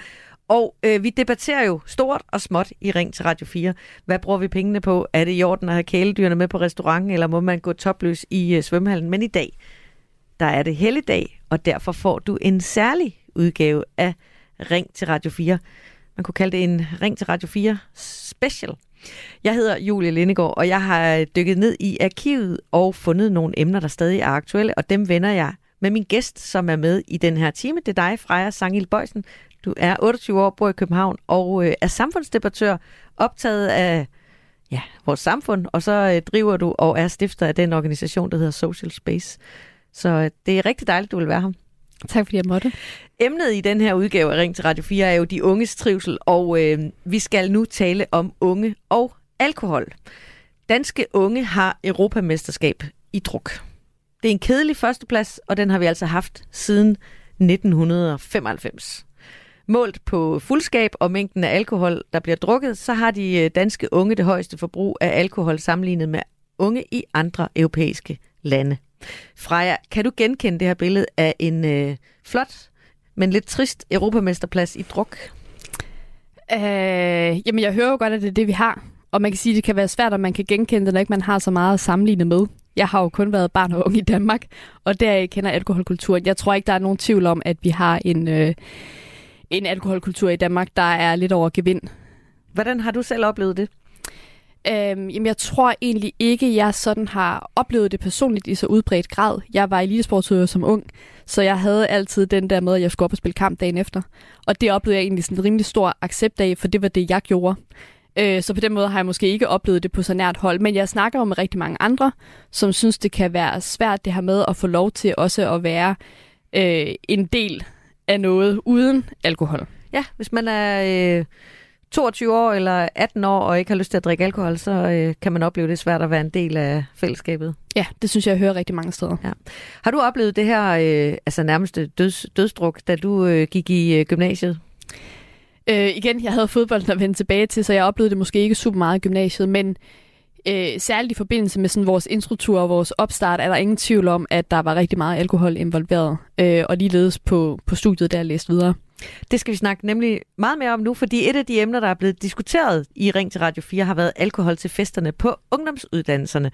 S3: Og øh, vi debatterer jo stort og småt i Ring til Radio 4. Hvad bruger vi pengene på? Er det i orden at have kæledyrene med på restauranten, eller må man gå topløs i øh, svømmehallen? Men i dag, der er det helligdag, og derfor får du en særlig udgave af Ring til Radio 4. Man kunne kalde det en Ring til Radio 4 special. Jeg hedder Julie Lindegård, og jeg har dykket ned i arkivet og fundet nogle emner, der stadig er aktuelle, og dem vender jeg med min gæst, som er med i den her time. Det er dig, Freja Sangil Bøjsen. Du er 28 år, bor i København og øh, er samfundsdebattør, optaget af ja, vores samfund, og så øh, driver du og er stifter af den organisation, der hedder Social Space. Så øh, det er rigtig dejligt, du vil være her.
S4: Tak fordi jeg måtte.
S3: Emnet i den her udgave af Ring til Radio 4 er jo de unges trivsel, og øh, vi skal nu tale om unge og alkohol. Danske unge har Europamesterskab i druk. Det er en kedelig førsteplads, og den har vi altså haft siden 1995. Målt på fuldskab og mængden af alkohol, der bliver drukket, så har de øh, danske unge det højeste forbrug af alkohol sammenlignet med unge i andre europæiske lande. Freja, kan du genkende det her billede af en øh, flot, men lidt trist europamesterplads i druk?
S4: Øh, jamen, jeg hører jo godt, at det er det, vi har. Og man kan sige, at det kan være svært, at man kan genkende det, når ikke man har så meget at sammenligne med. Jeg har jo kun været barn og ung i Danmark, og der kender alkoholkulturen. Jeg tror ikke, der er nogen tvivl om, at vi har en, øh, en alkoholkultur i Danmark, der er lidt over gevind.
S3: Hvordan har du selv oplevet det?
S4: Øhm, jamen, jeg tror egentlig ikke, jeg sådan har oplevet det personligt i så udbredt grad. Jeg var elitesportsudøver som ung, så jeg havde altid den der med, at jeg skulle op og spille kamp dagen efter. Og det oplevede jeg egentlig sådan en rimelig stor accept af, for det var det, jeg gjorde. Øh, så på den måde har jeg måske ikke oplevet det på så nært hold, men jeg snakker jo med rigtig mange andre, som synes, det kan være svært det her med at få lov til også at være øh, en del af noget uden alkohol.
S3: Ja, hvis man er... Øh 22 år eller 18 år og ikke har lyst til at drikke alkohol, så øh, kan man opleve det svært at være en del af fællesskabet.
S4: Ja, det synes jeg, jeg hører rigtig mange steder. Ja.
S3: Har du oplevet det her øh, altså nærmest døds, dødsdruk, da du øh, gik i øh, gymnasiet?
S4: Øh, igen, jeg havde fodbold at vende tilbage til, så jeg oplevede det måske ikke super meget i gymnasiet, men øh, særligt i forbindelse med sådan vores instruktur og vores opstart, er der ingen tvivl om, at der var rigtig meget alkohol involveret, øh, og ligeledes på, på studiet, der jeg læste videre.
S3: Det skal vi snakke nemlig meget mere om nu, fordi et af de emner, der er blevet diskuteret i Ring til Radio 4, har været alkohol til festerne på ungdomsuddannelserne.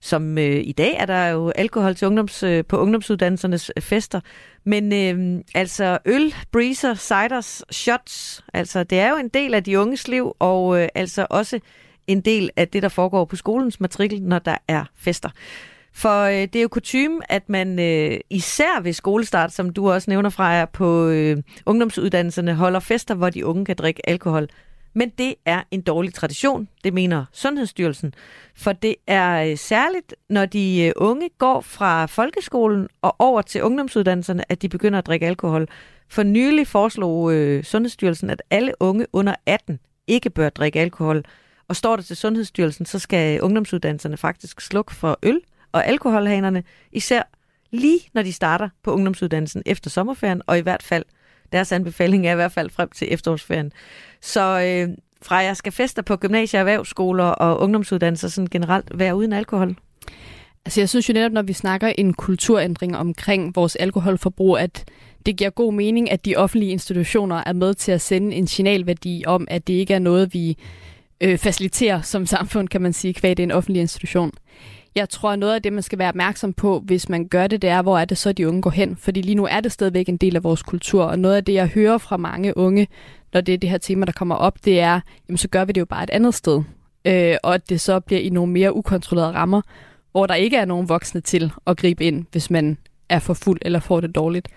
S3: Som øh, i dag er der jo alkohol til ungdoms, øh, på ungdomsuddannelsernes øh, fester. Men øh, altså øl, breezer, ciders, shots, altså det er jo en del af de unges liv, og øh, altså også en del af det, der foregår på skolens matrikel, når der er fester. For øh, det er jo kutume, at man øh, især ved skolestart, som du også nævner fra jer på øh, ungdomsuddannelserne, holder fester, hvor de unge kan drikke alkohol. Men det er en dårlig tradition, det mener Sundhedsstyrelsen. For det er øh, særligt, når de øh, unge går fra folkeskolen og over til ungdomsuddannelserne, at de begynder at drikke alkohol. For nylig foreslog øh, Sundhedsstyrelsen, at alle unge under 18 ikke bør drikke alkohol. Og står det til Sundhedsstyrelsen, så skal øh, ungdomsuddannelserne faktisk slukke for øl og alkoholhanerne, især lige når de starter på ungdomsuddannelsen efter sommerferien, og i hvert fald Deres anbefaling er i hvert fald frem til efterårsferien. Så øh, fra jeg skal fester på gymnasier, erhvervsskoler og ungdomsuddannelser sådan generelt være uden alkohol?
S4: Altså jeg synes jo netop, når vi snakker en kulturændring omkring vores alkoholforbrug, at det giver god mening, at de offentlige institutioner er med til at sende en signalværdi om, at det ikke er noget, vi øh, faciliterer som samfund, kan man sige, kvad det er en offentlig institution. Jeg tror, noget af det, man skal være opmærksom på, hvis man gør det, det er, hvor er det så, de unge går hen? Fordi lige nu er det stadigvæk en del af vores kultur, og noget af det, jeg hører fra mange unge, når det er det her tema, der kommer op, det er, jamen så gør vi det jo bare et andet sted. Øh, og at det så bliver i nogle mere ukontrollerede rammer, hvor der ikke er nogen voksne til at gribe ind, hvis man er for fuld eller får det dårligt.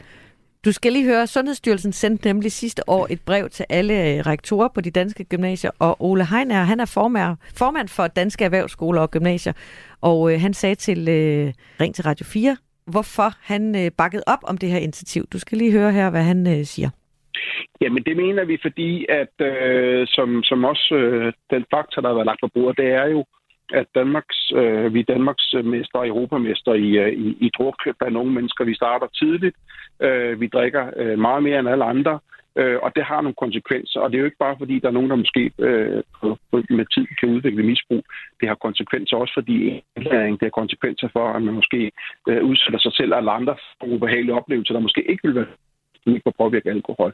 S3: Du skal lige høre, Sundhedsstyrelsen sendte nemlig sidste år et brev til alle øh, rektorer på de danske gymnasier, og Ole Heiner, han er formær, formand for Danske Erhvervsskoler og Gymnasier, og øh, han sagde til øh, Ring til Radio 4, hvorfor han øh, bakkede op om det her initiativ. Du skal lige høre her, hvad han øh, siger.
S7: Jamen det mener vi, fordi at øh, som, som også øh, den faktor, der har været lagt på bordet, det er jo, at Danmarks, øh, vi er Danmarks mester og europamester i, øh, i, i druk blandt nogle mennesker. Vi starter tidligt. Øh, vi drikker øh, meget mere end alle andre. Øh, og det har nogle konsekvenser. Og det er jo ikke bare fordi, der er nogen, der måske øh, på, med tid kan udvikle misbrug. Det har konsekvenser også fordi indlæring. Det har konsekvenser for, at man måske øh, udsætter sig selv eller andre for ubehagelige oplevelser, der måske ikke vil være ikke må påvirke alkohol.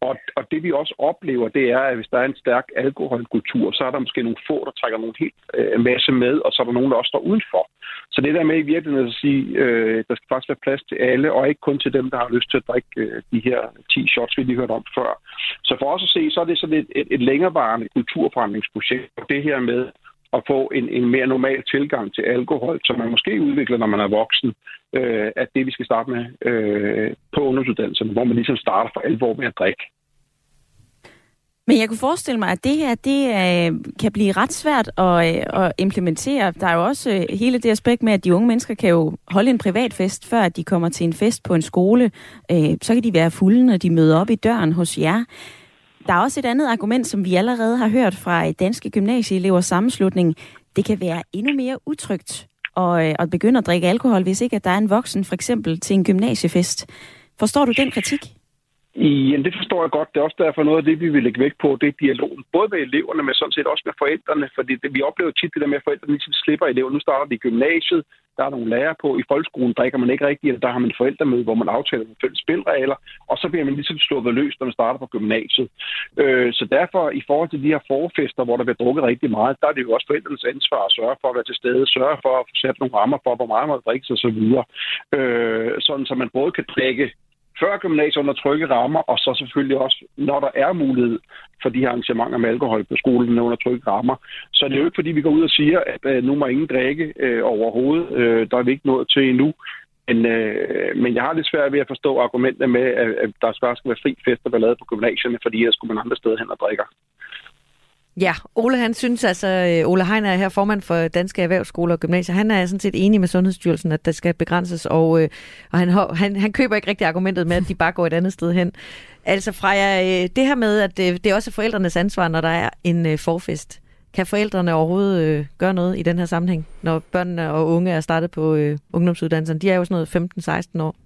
S7: Og, og det vi også oplever, det er, at hvis der er en stærk alkoholkultur, så er der måske nogle få, der trækker nogle helt øh, masse med, og så er der nogen, der også står udenfor. Så det der med i virkeligheden at sige, øh, der skal faktisk være plads til alle, og ikke kun til dem, der har lyst til at drikke øh, de her 10 shots, vi lige hørte om før. Så for os at se, så er det sådan et, et, et længerevarende kulturforandringsprojekt. Det her med at få en, en mere normal tilgang til alkohol, som man måske udvikler, når man er voksen, øh, at det vi skal starte med øh, på ungdomsuddannelserne, hvor man ligesom starter for alvor med at drikke.
S8: Men jeg kunne forestille mig, at det her det øh, kan blive ret svært at, øh, at implementere. Der er jo også øh, hele det aspekt med, at de unge mennesker kan jo holde en privat fest, før de kommer til en fest på en skole. Øh, så kan de være fulde, når de møder op i døren hos jer. Der er også et andet argument, som vi allerede har hørt fra øh, danske gymnasieelevers sammenslutning. Det kan være endnu mere utrygt at, øh, at begynde at drikke alkohol, hvis ikke at der er en voksen, for eksempel til en gymnasiefest. Forstår du den kritik?
S7: Ja, det forstår jeg godt. Det er også derfor noget af det, vi vil lægge vægt på, det er dialogen. Både med eleverne, men sådan set også med forældrene. Fordi det, vi oplever tit det der med, at forældrene ligesom slipper elever. Nu starter de i gymnasiet, der er nogle lærere på. I folkeskolen drikker man ikke rigtigt, eller der har man forældremøde, hvor man aftaler nogle fælles spilregler. Og så bliver man ligesom slået løs, når man starter på gymnasiet. Øh, så derfor, i forhold til de her forfester, hvor der bliver drukket rigtig meget, der er det jo også forældrenes ansvar at sørge for at være til stede, sørge for at få sat nogle rammer for, hvor meget man drikker osv. Øh, sådan, så man både kan drikke før gymnasiet under trygge rammer, og så selvfølgelig også, når der er mulighed for de her arrangementer med alkohol på skolen under trygge rammer. Så det er jo ikke, fordi vi går ud og siger, at øh, nu må ingen drikke øh, overhovedet. Øh, der er vi ikke nået til endnu. Men, øh, men jeg har lidt svært ved at forstå argumentet med, at, at der skal være fri fest og lavet på gymnasierne, fordi ellers skulle man andre steder hen og drikker.
S3: Ja, Ole han synes altså, øh, Ole Heiner er her formand for Danske Erhvervsskoler og Gymnasier, han er sådan set enig med Sundhedsstyrelsen, at der skal begrænses, og, øh, og han, han, han køber ikke rigtig argumentet med, at de bare går et andet sted hen. Altså Freja, øh, det her med, at det er også forældrenes ansvar, når der er en forfest. Kan forældrene overhovedet øh, gøre noget i den her sammenhæng, når børnene og unge er startet på øh, ungdomsuddannelsen? De er jo sådan noget 15-16 år.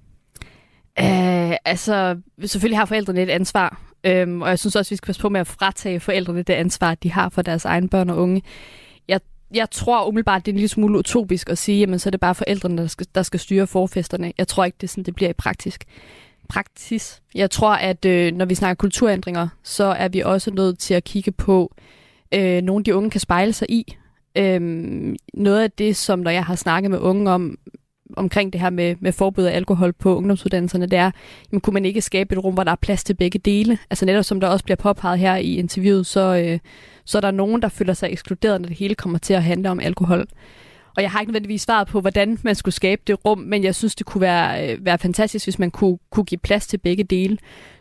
S4: Uh, altså, selvfølgelig har forældrene et ansvar, Øhm, og jeg synes også, vi skal passe på med at fratage forældrene det ansvar, de har for deres egne børn og unge. Jeg, jeg tror umiddelbart, det er en lille smule utopisk at sige, jamen så er det bare forældrene, der skal, der skal styre forfesterne. Jeg tror ikke, det er sådan, det bliver i praktisk. praksis. Jeg tror, at øh, når vi snakker kulturændringer, så er vi også nødt til at kigge på, øh, nogle de unge kan spejle sig i. Øhm, noget af det, som når jeg har snakket med unge om, omkring det her med, med forbud af alkohol på ungdomsuddannelserne, det er, jamen, kunne man ikke skabe et rum, hvor der er plads til begge dele? Altså netop som der også bliver påpeget her i interviewet, så, øh, så er der nogen, der føler sig ekskluderet, når det hele kommer til at handle om alkohol. Og jeg har ikke nødvendigvis svaret på, hvordan man skulle skabe det rum, men jeg synes, det kunne være, øh, være fantastisk, hvis man kunne, kunne give plads til begge dele.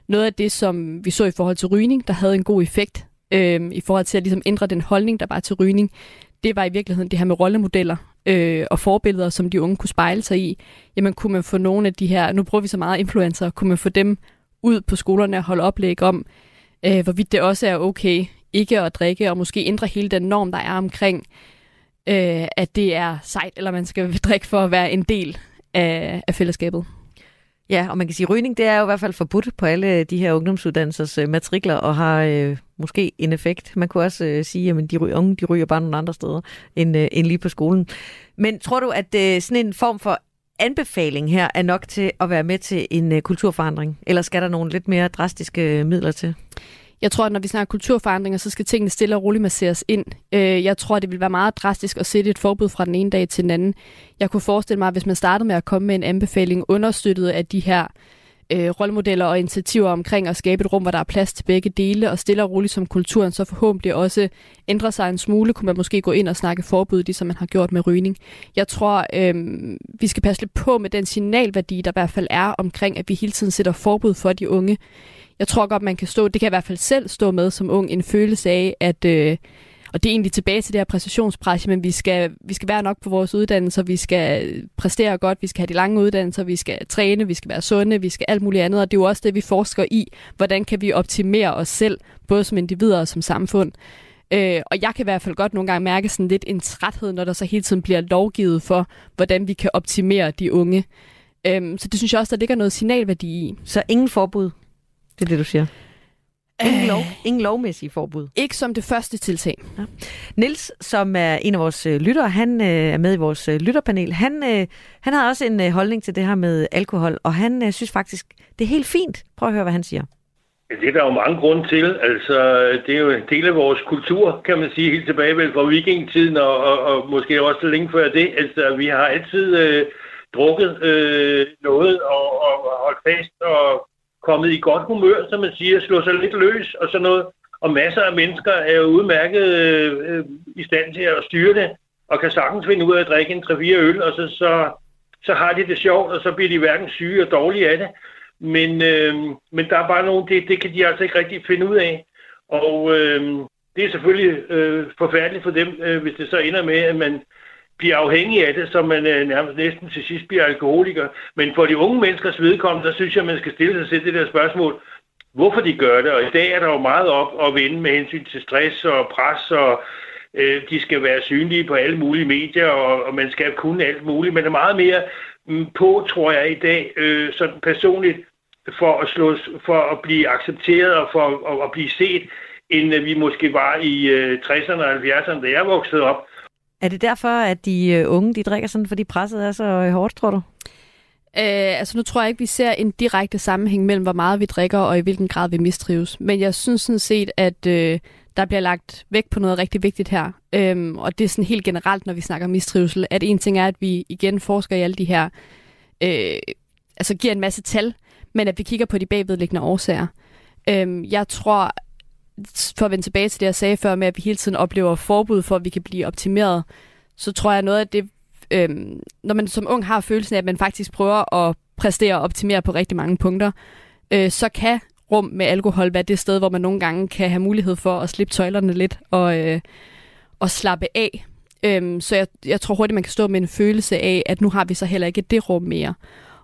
S4: Noget af det, som vi så i forhold til rygning, der havde en god effekt, øh, i forhold til at ligesom ændre den holdning, der var til rygning, det var i virkeligheden det her med rollemodeller øh, og forbilleder, som de unge kunne spejle sig i. Jamen kunne man få nogle af de her, nu bruger vi så meget influencer, kunne man få dem ud på skolerne og holde oplæg om, øh, hvorvidt det også er okay ikke at drikke, og måske ændre hele den norm, der er omkring, øh, at det er sejt, eller man skal drikke for at være en del af, af fællesskabet.
S3: Ja, og man kan sige, at rygning det er jo i hvert fald forbudt på alle de her ungdomsuddannelsers øh, matrikler, og har øh, måske en effekt. Man kunne også øh, sige, at de ryger, unge de ryger bare nogle andre steder end, øh, end lige på skolen. Men tror du, at øh, sådan en form for anbefaling her er nok til at være med til en øh, kulturforandring? Eller skal der nogle lidt mere drastiske øh, midler til?
S4: Jeg tror, at når vi snakker kulturforandringer, så skal tingene stille og roligt masseres ind. Øh, jeg tror, det vil være meget drastisk at sætte et forbud fra den ene dag til den anden. Jeg kunne forestille mig, at hvis man startede med at komme med en anbefaling understøttet af de her øh, rollemodeller og initiativer omkring at skabe et rum, hvor der er plads til begge dele, og stille og roligt som kulturen så forhåbentlig også ændrer sig en smule, kunne man måske gå ind og snakke forbud, ligesom man har gjort med rygning. Jeg tror, øh, vi skal passe lidt på med den signalværdi, der i hvert fald er omkring, at vi hele tiden sætter forbud for de unge. Jeg tror godt, man kan stå, det kan jeg i hvert fald selv stå med som ung, en følelse af, at... Øh, og det er egentlig tilbage til det her præstationspres, men vi skal, vi skal være nok på vores uddannelser, vi skal præstere godt, vi skal have de lange uddannelser, vi skal træne, vi skal være sunde, vi skal alt muligt andet, og det er jo også det, vi forsker i. Hvordan kan vi optimere os selv, både som individer og som samfund? Øh, og jeg kan i hvert fald godt nogle gange mærke sådan lidt en træthed, når der så hele tiden bliver lovgivet for, hvordan vi kan optimere de unge. Øhm, så det synes jeg også, der ligger noget signalværdi i.
S3: Så ingen forbud? Det er det, du siger? Ingen, lov, ingen lovmæssige forbud.
S4: Ikke som det første tiltag. Ja.
S3: Nils, som er en af vores øh, lyttere, han øh, er med i vores øh, lytterpanel. Han, øh, han har også en øh, holdning til det her med alkohol, og han øh, synes faktisk, det er helt fint. Prøv at høre, hvad han siger.
S9: Det er der jo mange grunde til. Altså, det er jo en del af vores kultur, kan man sige, helt tilbage vel fra vikingtiden, og, og, og måske også længe før det. Altså, vi har altid øh, drukket øh, noget og, og holdt fast og kommet i godt humør, som man siger, slå sig lidt løs og sådan noget. Og masser af mennesker er jo udmærket øh, i stand til at styre det, og kan sagtens finde ud af at drikke en 3-4 øl, og så, så, så har de det sjovt, og så bliver de hverken syge og dårlige af det. Men, øh, men der er bare nogle, det, det kan de altså ikke rigtig finde ud af. Og øh, det er selvfølgelig øh, forfærdeligt for dem, øh, hvis det så ender med, at man bliver afhængig af det, så man øh, nærmest næsten til sidst bliver alkoholiker. Men for de unge menneskers vedkommende, så synes jeg, man skal stille sig selv det der spørgsmål, hvorfor de gør det. Og i dag er der jo meget op at vende med hensyn til stress og pres, og øh, de skal være synlige på alle mulige medier, og, og man skal kunne alt muligt. Men der er meget mere mm, på, tror jeg, i dag, øh, sådan personligt, for at, slås, for at blive accepteret og for at, at blive set, end øh, vi måske var i øh, 60'erne og 70'erne, da jeg voksede op.
S3: Er det derfor, at de øh, unge de drikker sådan, fordi presset er så øh, hårdt, tror du?
S4: Øh, altså nu tror jeg ikke, vi ser en direkte sammenhæng mellem, hvor meget vi drikker og i hvilken grad vi mistrives. Men jeg synes sådan set, at øh, der bliver lagt vægt på noget rigtig vigtigt her. Øhm, og det er sådan helt generelt, når vi snakker mistrivsel, at en ting er, at vi igen forsker i alle de her, øh, altså giver en masse tal, men at vi kigger på de bagvedliggende årsager. Øhm, jeg tror, for at vende tilbage til det, jeg sagde før med, at vi hele tiden oplever forbud for, at vi kan blive optimeret, så tror jeg noget af det, øhm, når man som ung har følelsen af, at man faktisk prøver at præstere og optimere på rigtig mange punkter, øh, så kan rum med alkohol være det sted, hvor man nogle gange kan have mulighed for at slippe tøjlerne lidt og, øh, og slappe af. Øhm, så jeg, jeg tror hurtigt, man kan stå med en følelse af, at nu har vi så heller ikke det rum mere.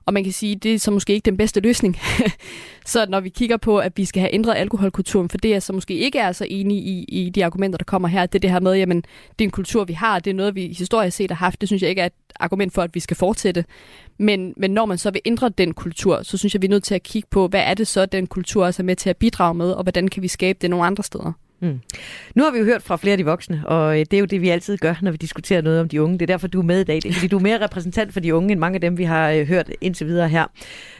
S4: Og man kan sige, det er så måske ikke den bedste løsning. så når vi kigger på, at vi skal have ændret alkoholkulturen, for det er så måske ikke er så enige i, i de argumenter, der kommer her, det er det her med, jamen, det er en kultur, vi har, det er noget, vi historisk set har haft, det synes jeg ikke er et argument for, at vi skal fortsætte. Men, men når man så vil ændre den kultur, så synes jeg, vi er nødt til at kigge på, hvad er det så, den kultur også er med til at bidrage med, og hvordan kan vi skabe det nogle andre steder. Mm.
S3: Nu har vi jo hørt fra flere af de voksne, og øh, det er jo det, vi altid gør, når vi diskuterer noget om de unge. Det er derfor, du er med i dag. Det er, fordi du er mere repræsentant for de unge, end mange af dem, vi har øh, hørt indtil videre her.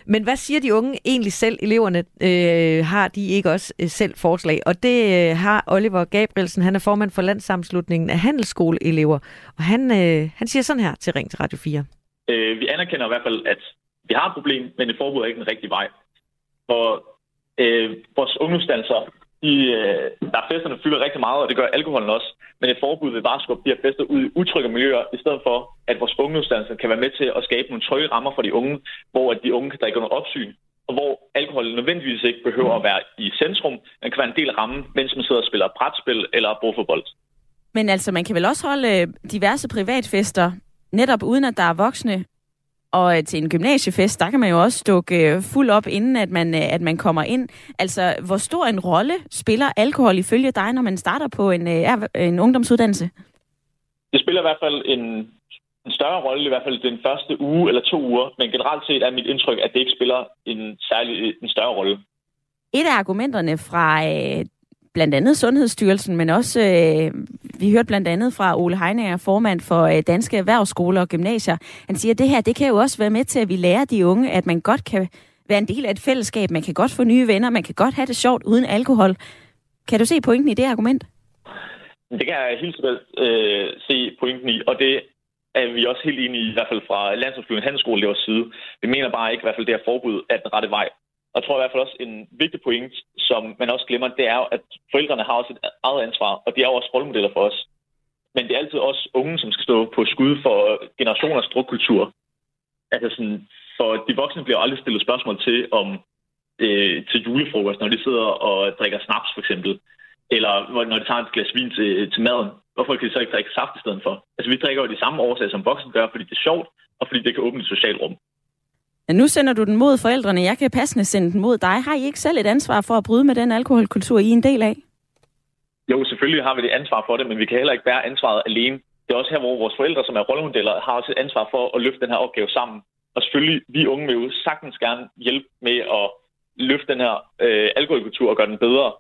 S3: Men hvad siger de unge egentlig selv? Eleverne øh, har de ikke også øh, selv forslag? Og det øh, har Oliver Gabrielsen, han er formand for Landssammenslutningen af Handelsskoleelever. Og han, øh, han siger sådan her til Ring til Radio 4.
S10: Øh, vi anerkender i hvert fald, at vi har et problem, men et forbud er ikke den rigtige vej. For øh, vores ungdomsdanser de, øh, der er festerne fylder rigtig meget, og det gør alkoholen også. Men et forbud vil bare skubbe de her fester ud i utrygge miljøer, i stedet for, at vores ungdomsuddannelse kan være med til at skabe nogle trygge rammer for de unge, hvor at de unge kan drikke under opsyn, og hvor alkohol nødvendigvis ikke behøver at være i centrum, men kan være en del af rammen, mens man sidder og spiller brætspil eller bordfodbold.
S8: Men altså, man kan vel også holde øh, diverse privatfester, netop uden at der er voksne og øh, til en gymnasiefest, der kan man jo også dukke øh, fuld op, inden at man, øh, at man kommer ind. Altså, hvor stor en rolle spiller alkohol ifølge dig, når man starter på en, en ungdomsuddannelse?
S10: Det spiller i hvert fald en en større rolle, i hvert fald den første uge eller to uger, men generelt set er mit indtryk, at det ikke spiller en særlig en større rolle.
S8: Et af argumenterne fra øh, blandt andet Sundhedsstyrelsen, men også, øh, vi hørte blandt andet fra Ole Heinager, formand for øh, Danske Erhvervsskoler og Gymnasier. Han siger, at det her, det kan jo også være med til, at vi lærer de unge, at man godt kan være en del af et fællesskab, man kan godt få nye venner, man kan godt have det sjovt uden alkohol. Kan du se pointen i det argument?
S10: Det kan jeg helt sikkert øh, se pointen i, og det er vi også helt enige i, i hvert fald fra Landsholdsflyvende Handelsskolelevers side. Vi mener bare ikke, i hvert fald det her forbud er den rette vej. Og jeg tror i hvert fald også en vigtig point, som man også glemmer, det er jo, at forældrene har også et eget ansvar, og de er jo også rollemodeller for os. Men det er altid også unge, som skal stå på skud for generationers drukkultur. Altså sådan, for de voksne bliver aldrig stillet spørgsmål til, om øh, til julefrokost, når de sidder og drikker snaps for eksempel. Eller når de tager et glas vin til, til maden. Hvorfor kan de så ikke drikke saft i stedet for? Altså vi drikker jo de samme årsager, som voksne gør, fordi det er sjovt, og fordi det kan åbne et socialt rum.
S8: Ja, nu sender du den mod forældrene. Jeg kan passende sende den mod dig. Har I ikke selv et ansvar for at bryde med den alkoholkultur, I er en del af?
S10: Jo, selvfølgelig har vi det ansvar for det, men vi kan heller ikke bære ansvaret alene. Det er også her, hvor vores forældre, som er rollemodeller, har også et ansvar for at løfte den her opgave sammen. Og selvfølgelig, vi unge vil jo sagtens gerne hjælpe med at løfte den her øh, alkoholkultur og gøre den bedre.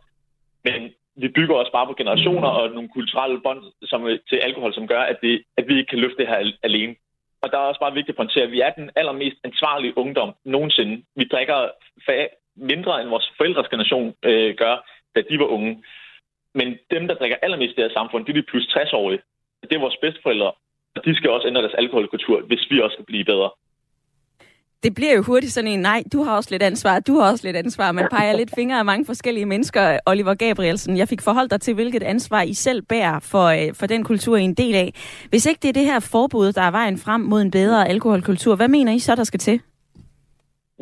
S10: Men vi bygger også bare på generationer og nogle kulturelle bånd som, til alkohol, som gør, at, det, at vi ikke kan løfte det her alene. Og der er også bare vigtigt at pointere, at vi er den allermest ansvarlige ungdom nogensinde. Vi drikker mindre end vores forældres generation øh, gør, da de var unge. Men dem, der drikker allermest i det her samfund, det er de plus 60-årige. Det er vores bedsteforældre, og de skal også ændre deres alkoholkultur, hvis vi også skal blive bedre
S8: det bliver jo hurtigt sådan en, nej, du har også lidt ansvar, du har også lidt ansvar. Man peger lidt fingre af mange forskellige mennesker. Oliver Gabrielsen, jeg fik forholdt dig til, hvilket ansvar I selv bærer for, øh, for den kultur, I er en del af. Hvis ikke det er det her forbud, der er vejen frem mod en bedre alkoholkultur, hvad mener I så, der skal til?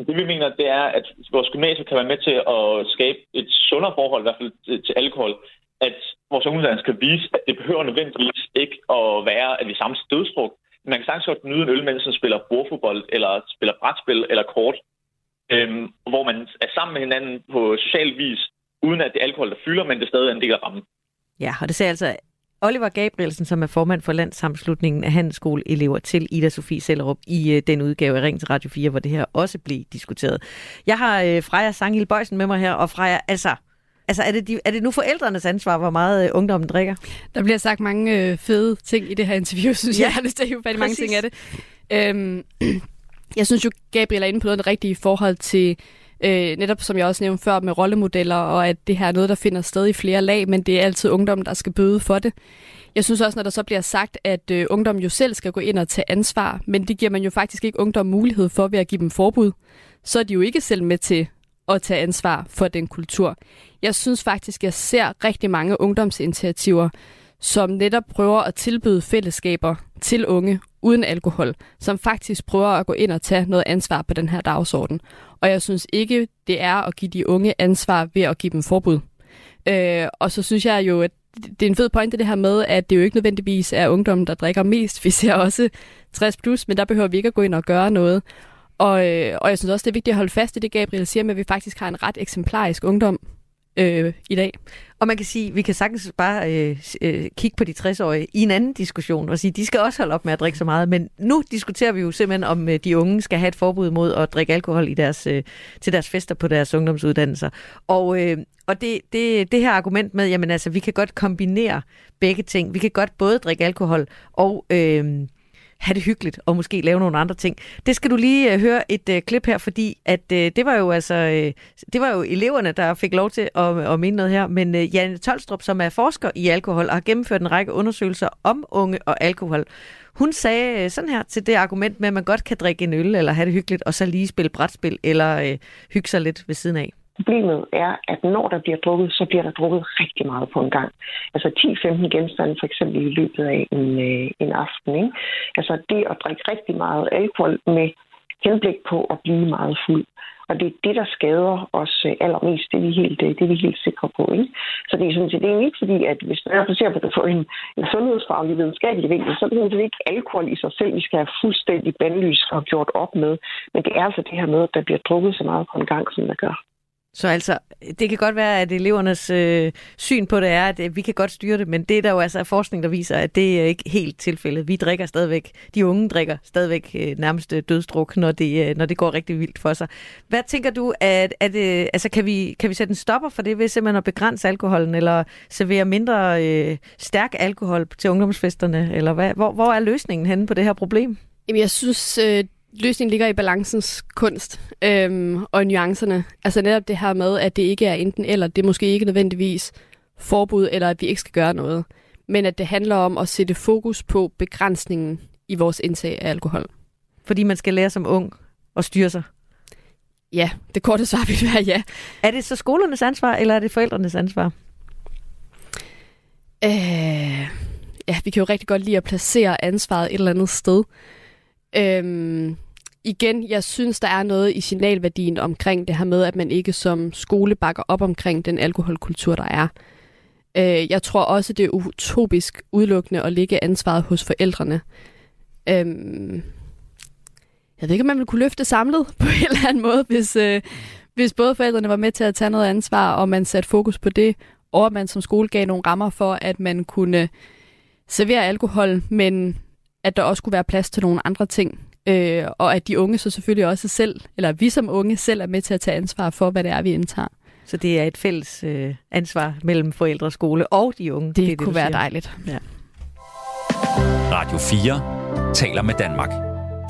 S10: Det vi mener, det er, at vores gymnasier kan være med til at skabe et sundere forhold, i hvert fald til alkohol. At vores ungdomsland skal vise, at det behøver nødvendigvis ikke at være, at vi samles dødsdruk, man kan sagtens godt nyde en øl, mens man spiller bordfodbold, eller spiller brætspil, eller kort, øhm, hvor man er sammen med hinanden på social vis, uden at det er alkohol, der fylder, men det stadig en del af rammen.
S3: Ja, og det ser altså Oliver Gabrielsen, som er formand for Landssamslutningen af Handelsskoleelever til Ida Sofie Sellerup i øh, den udgave af Ring til Radio 4, hvor det her også blev diskuteret. Jeg har øh, Freja Sangil Bøjsen med mig her, og Freja, altså, Altså, er det, de, er det nu forældrenes ansvar, hvor meget øh, ungdommen drikker?
S4: Der bliver sagt mange øh, fede ting i det her interview, synes ja, jeg. Jeg har lyst til at hive mange ting af det. Øhm, jeg synes jo, Gabriel er inde på noget rigtigt i forhold til, øh, netop som jeg også nævnte før, med rollemodeller, og at det her er noget, der finder sted i flere lag, men det er altid ungdommen, der skal bøde for det. Jeg synes også, når der så bliver sagt, at øh, ungdommen jo selv skal gå ind og tage ansvar, men det giver man jo faktisk ikke ungdom mulighed for ved at give dem forbud, så er de jo ikke selv med til at tage ansvar for den kultur. Jeg synes faktisk, jeg ser rigtig mange ungdomsinitiativer, som netop prøver at tilbyde fællesskaber til unge uden alkohol, som faktisk prøver at gå ind og tage noget ansvar på den her dagsorden. Og jeg synes ikke, det er at give de unge ansvar ved at give dem forbud. Øh, og så synes jeg jo, at det er en fed pointe det her med, at det jo ikke nødvendigvis er ungdommen, der drikker mest. Vi ser også 60 plus, men der behøver vi ikke at gå ind og gøre noget. Og, øh, og jeg synes også, det er vigtigt at holde fast i det, Gabriel siger, med at vi faktisk har en ret eksemplarisk ungdom øh, i dag.
S3: Og man kan sige, vi kan sagtens bare øh, øh, kigge på de 60-årige i en anden diskussion og sige, de skal også holde op med at drikke så meget. Men nu diskuterer vi jo simpelthen, om øh, de unge skal have et forbud mod at drikke alkohol i deres, øh, til deres fester på deres ungdomsuddannelser. Og, øh, og det, det, det her argument med, jamen altså, vi kan godt kombinere begge ting. Vi kan godt både drikke alkohol og... Øh, have det hyggeligt og måske lave nogle andre ting. Det skal du lige uh, høre et uh, klip her, fordi at uh, det var jo altså uh, det var jo eleverne, der fik lov til at, at mene noget her, men uh, Janne Tolstrup, som er forsker i alkohol og har gennemført en række undersøgelser om unge og alkohol, hun sagde sådan her til det argument med, at man godt kan drikke en øl eller have det hyggeligt, og så lige spille brætspil eller uh, hygge sig lidt ved siden af.
S11: Problemet er, at når der bliver drukket, så bliver der drukket rigtig meget på en gang. Altså 10-15 genstande for eksempel i løbet af en, øh, en aften. Ikke? Altså det at drikke rigtig meget alkohol med henblik på at blive meget fuld. Og det er det, der skader os øh, allermest. Det er vi helt, øh, det er vi helt sikre på. Ikke? Så det er sådan set det er ikke fordi, at hvis man ser på det på en, en sundhedsfaglig videnskabelig vinkel, så er det ikke alkohol i sig selv, vi skal have fuldstændig bandlys og gjort op med. Men det er altså det her med, at der bliver drukket så meget på en gang, som der gør.
S3: Så altså det kan godt være, at elevernes øh, syn på det er, at øh, vi kan godt styre det, men det er der jo altså forskning, der viser, at det er ikke helt tilfældet. Vi drikker stadigvæk, de unge drikker stadigvæk øh, nærmest øh, dødsdruk, når det, øh, når det går rigtig vildt for sig. Hvad tænker du, at, at øh, altså, kan, vi, kan vi sætte en stopper for det ved simpelthen at begrænse alkoholen, eller servere mindre øh, stærk alkohol til ungdomsfesterne, eller hvad? Hvor, hvor er løsningen henne på det her problem?
S4: Jamen, jeg synes, øh, løsningen ligger i balancens kunst øhm, og nuancerne. Altså netop det her med, at det ikke er enten eller. Det er måske ikke nødvendigvis forbud, eller at vi ikke skal gøre noget. Men at det handler om at sætte fokus på begrænsningen i vores indtag af alkohol.
S3: Fordi man skal lære som ung at styre sig?
S4: Ja, det korte svar vil være ja.
S3: Er det så skolernes ansvar, eller er det forældrenes ansvar?
S4: Øh, ja, vi kan jo rigtig godt lide at placere ansvaret et eller andet sted. Øhm, igen, jeg synes, der er noget i signalværdien omkring det her med, at man ikke som skole bakker op omkring den alkoholkultur, der er. Øh, jeg tror også, det er utopisk udelukkende at lægge ansvaret hos forældrene. Øhm, jeg ved ikke, om man ville kunne løfte samlet på en eller anden måde, hvis, øh, hvis både forældrene var med til at tage noget ansvar, og man satte fokus på det, og at man som skole gav nogle rammer for, at man kunne servere alkohol, men at der også skulle være plads til nogle andre ting. Øh, og at de unge så selvfølgelig også selv, eller vi som unge selv er med til at tage ansvar for, hvad det er, vi indtager.
S3: Så det er et fælles øh, ansvar mellem forældre, skole og de unge?
S4: Det, det, det kunne det, være siger. dejligt. Ja.
S2: Radio 4 taler med Danmark.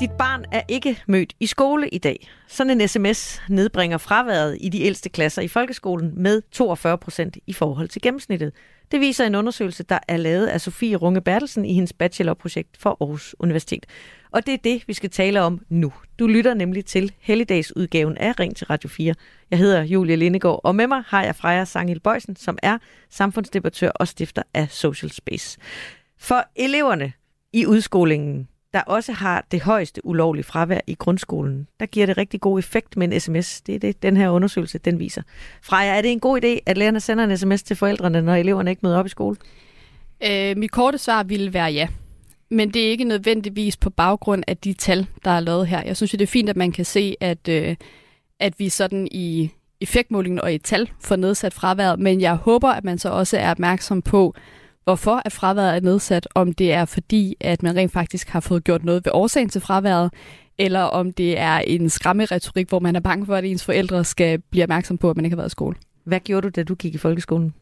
S3: Dit barn er ikke mødt i skole i dag. Sådan en sms nedbringer fraværet i de ældste klasser i folkeskolen med 42 procent i forhold til gennemsnittet. Det viser en undersøgelse, der er lavet af Sofie Runge Bertelsen i hendes bachelorprojekt for Aarhus Universitet. Og det er det, vi skal tale om nu. Du lytter nemlig til helligdagsudgaven af Ring til Radio 4. Jeg hedder Julia Lindegård, og med mig har jeg Freja Sangil Bøjsen, som er samfundsdebattør og stifter af Social Space. For eleverne i udskolingen der også har det højeste ulovlige fravær i grundskolen, der giver det rigtig god effekt med en sms. Det er det, den her undersøgelse, den viser. Freja, er det en god idé, at lærerne sender en sms til forældrene, når eleverne ikke møder op i skole?
S4: Øh, mit korte svar ville være ja. Men det er ikke nødvendigvis på baggrund af de tal, der er lavet her. Jeg synes det er fint, at man kan se, at, øh, at vi sådan i effektmålingen og i tal får nedsat fraværet, men jeg håber, at man så også er opmærksom på, hvorfor at fraværet er nedsat, om det er fordi, at man rent faktisk har fået gjort noget ved årsagen til fraværet, eller om det er en retorik, hvor man er bange for, at ens forældre skal blive opmærksom på, at man ikke har været i skole.
S3: Hvad gjorde du, da du gik i folkeskolen?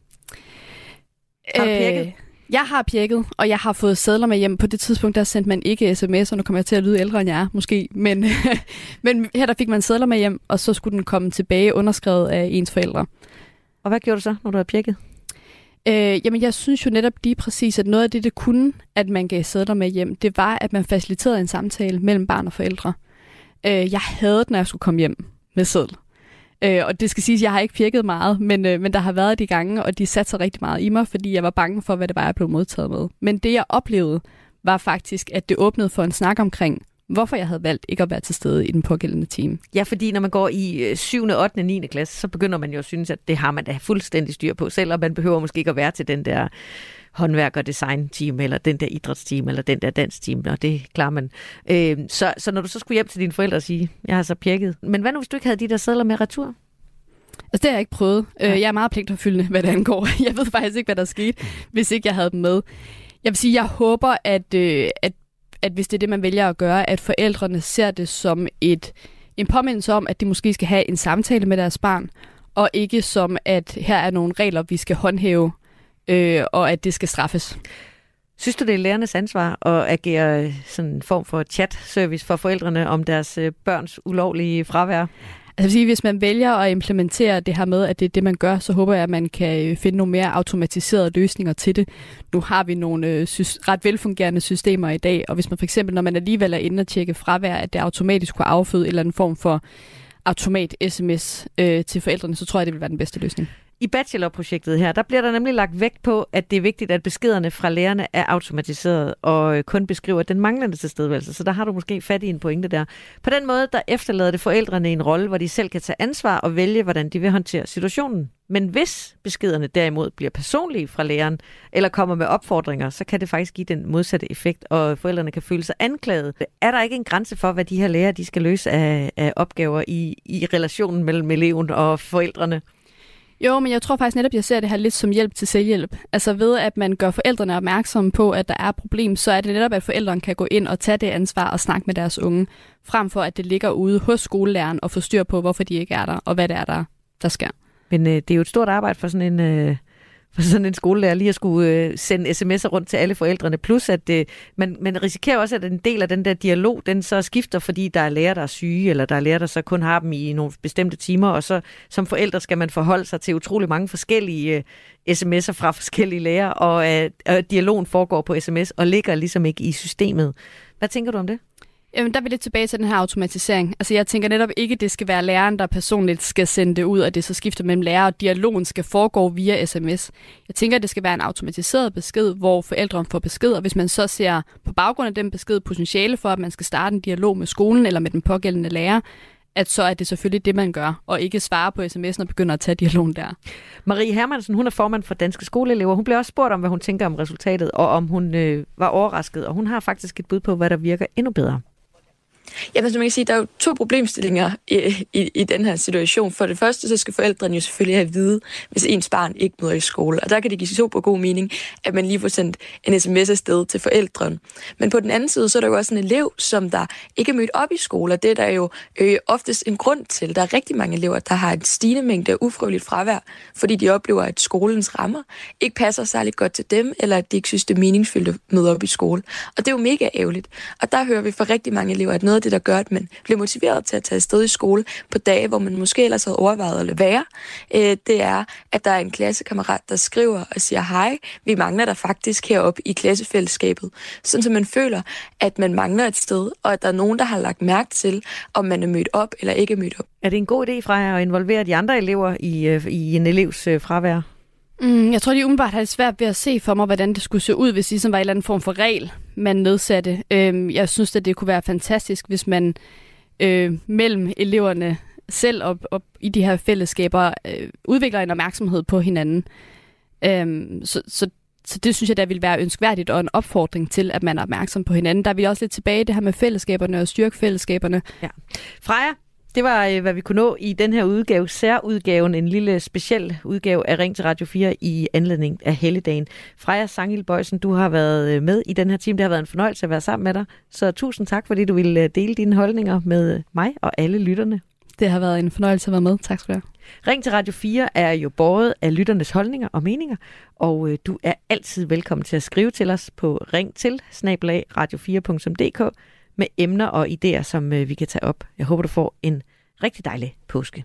S3: Har du
S4: øh, jeg har pjekket, og jeg har fået sædler med hjem. På det tidspunkt, der sendte man ikke sms, og nu kommer jeg til at lyde ældre, end jeg er, måske. Men, men her der fik man sædler med hjem, og så skulle den komme tilbage underskrevet af ens forældre.
S3: Og hvad gjorde du så, når du har pjekket?
S4: Øh, jamen, jeg synes jo netop lige præcis, at noget af det, det kunne, at man gav sædler med hjem, det var, at man faciliterede en samtale mellem barn og forældre. Øh, jeg havde når jeg skulle komme hjem med sædler. Øh, og det skal siges, at jeg har ikke pirket meget, men, øh, men der har været de gange, og de satte sig rigtig meget i mig, fordi jeg var bange for, hvad det var, jeg blev modtaget med. Men det, jeg oplevede, var faktisk, at det åbnede for en snak omkring, hvorfor jeg havde valgt ikke at være til stede i den pågældende team.
S3: Ja, fordi når man går i 7., 8., og 9. klasse, så begynder man jo at synes, at det har man da fuldstændig styr på, selvom man behøver måske ikke at være til den der håndværk- og design-team, eller den der idrætsteam, eller den der dansteam, og det klarer man. Øh, så, så når du så skulle hjem til dine forældre og sige, jeg har så pjekket. Men hvad nu, hvis du ikke havde de der sædler med retur?
S4: Altså, det har jeg ikke prøvet. Ja. Øh, jeg er meget pligtopfyldende, hvad det angår. Jeg ved faktisk ikke, hvad der skete, hvis ikke jeg havde dem med. Jeg vil sige, jeg håber, at, øh, at at hvis det er det, man vælger at gøre, at forældrene ser det som et, en påmindelse om, at de måske skal have en samtale med deres barn, og ikke som, at her er nogle regler, vi skal håndhæve, øh, og at det skal straffes.
S3: Synes du, det er lærernes ansvar at agere øh, sådan en form for chat-service for forældrene om deres øh, børns ulovlige fravær?
S4: Altså sige, hvis man vælger at implementere det her med, at det er det, man gør, så håber jeg, at man kan øh, finde nogle mere automatiserede løsninger til det. Nu har vi nogle øh, ret velfungerende systemer i dag, og hvis man for eksempel, når man alligevel er inde og tjekke fravær, at det automatisk kunne afføde en eller anden form for automat-sms øh, til forældrene, så tror jeg, det vil være den bedste løsning.
S3: I bachelorprojektet her, der bliver der nemlig lagt vægt på, at det er vigtigt, at beskederne fra lærerne er automatiseret og øh, kun beskriver den manglende tilstedeværelse. Så der har du måske fat i en pointe der. På den måde, der efterlader det forældrene en rolle, hvor de selv kan tage ansvar og vælge, hvordan de vil håndtere situationen. Men hvis beskederne derimod bliver personlige fra læreren, eller kommer med opfordringer, så kan det faktisk give den modsatte effekt, og forældrene kan føle sig anklaget. Er der ikke en grænse for, hvad de her lærere de skal løse af, af opgaver i, i relationen mellem eleven og forældrene?
S4: Jo, men jeg tror faktisk netop, jeg ser det her lidt som hjælp til selvhjælp. Altså ved, at man gør forældrene opmærksomme på, at der er et problem, så er det netop, at forældrene kan gå ind og tage det ansvar og snakke med deres unge, frem for at det ligger ude hos skolelæreren og få styr på, hvorfor de ikke er der, og hvad det er, der, der sker.
S3: Men øh, det er jo et stort arbejde for sådan en... Øh for sådan en skolelærer lige at skulle øh, sende sms'er rundt til alle forældrene. Plus at øh, man, man risikerer også, at en del af den der dialog, den så skifter, fordi der er lærere, der er syge, eller der er lærere, der så kun har dem i nogle bestemte timer, og så som forældre skal man forholde sig til utrolig mange forskellige øh, sms'er fra forskellige lærere, og øh, øh, dialogen foregår på sms og ligger ligesom ikke i systemet. Hvad tænker du om det?
S4: Jamen, der vil jeg tilbage til den her automatisering. Altså, jeg tænker netop ikke, at det skal være læreren, der personligt skal sende det ud, og det så skifter mellem lærer, og dialogen skal foregå via sms. Jeg tænker, at det skal være en automatiseret besked, hvor forældrene får besked, og hvis man så ser på baggrund af den besked potentiale for, at man skal starte en dialog med skolen eller med den pågældende lærer, at så er det selvfølgelig det, man gør, og ikke svare på sms'en og begynder at tage dialogen der.
S3: Marie Hermansen, hun er formand for Danske Skoleelever. Hun blev også spurgt om, hvad hun tænker om resultatet, og om hun øh, var overrasket, og hun har faktisk et bud på, hvad der virker endnu bedre.
S12: Ja, altså man kan sige, der er jo to problemstillinger i, i, i den her situation. For det første, så skal forældrene jo selvfølgelig have at vide, hvis ens barn ikke møder i skole. Og der kan det give super god mening, at man lige får sendt en sms afsted til forældrene. Men på den anden side, så er der jo også en elev, som der ikke er mødt op i skole, og det er der jo øh, oftest en grund til. Der er rigtig mange elever, der har en stigende mængde af ufrivilligt fravær, fordi de oplever, at skolens rammer ikke passer særlig godt til dem, eller at de ikke synes, det er meningsfyldt at møde op i skole. Og det er jo mega ærgerligt. Og der hører vi fra rigtig mange elever, at noget af det, der gør, at man bliver motiveret til at tage afsted i skole på dage, hvor man måske ellers havde overvejet at lade være, øh, det er, at der er en klassekammerat, der skriver og siger, hej, vi mangler dig faktisk heroppe i klassefællesskabet. Sådan så man føler, at man mangler et sted, og at der er nogen, der har lagt mærke til, om man er mødt op eller ikke er mødt op.
S3: Er det en god idé fra at involvere de andre elever i, øh, i en elevs øh, fravær?
S4: Mm, jeg tror, de umiddelbart har det svært ved at se for mig, hvordan det skulle se ud, hvis det ligesom var en eller anden form for regel, man nedsatte. Øhm, jeg synes, at det kunne være fantastisk, hvis man øh, mellem eleverne selv og, og i de her fællesskaber øh, udvikler en opmærksomhed på hinanden. Øhm, så, så, så det synes jeg, der vil være ønskværdigt og en opfordring til, at man er opmærksom på hinanden. Der er vi også lidt tilbage det her med fællesskaberne og styrke fællesskaberne.
S3: Ja. Freja, det var, øh, hvad vi kunne nå i den her udgave, særudgaven, en lille speciel udgave af Ring til Radio 4 i anledning af helligdagen. Freja Sangil Bøjsen, du har været øh, med i den her team. Det har været en fornøjelse at være sammen med dig. Så tusind tak, fordi du ville øh, dele dine holdninger med mig og alle lytterne.
S4: Det har været en fornøjelse at være med. Tak skal du have.
S3: Ring til Radio 4 er jo båret af lytternes holdninger og meninger, og du er altid velkommen til at skrive til os på ring til radio4.dk med emner og idéer, som øh, vi kan tage op. Jeg håber, du får en rigtig dejlig påske.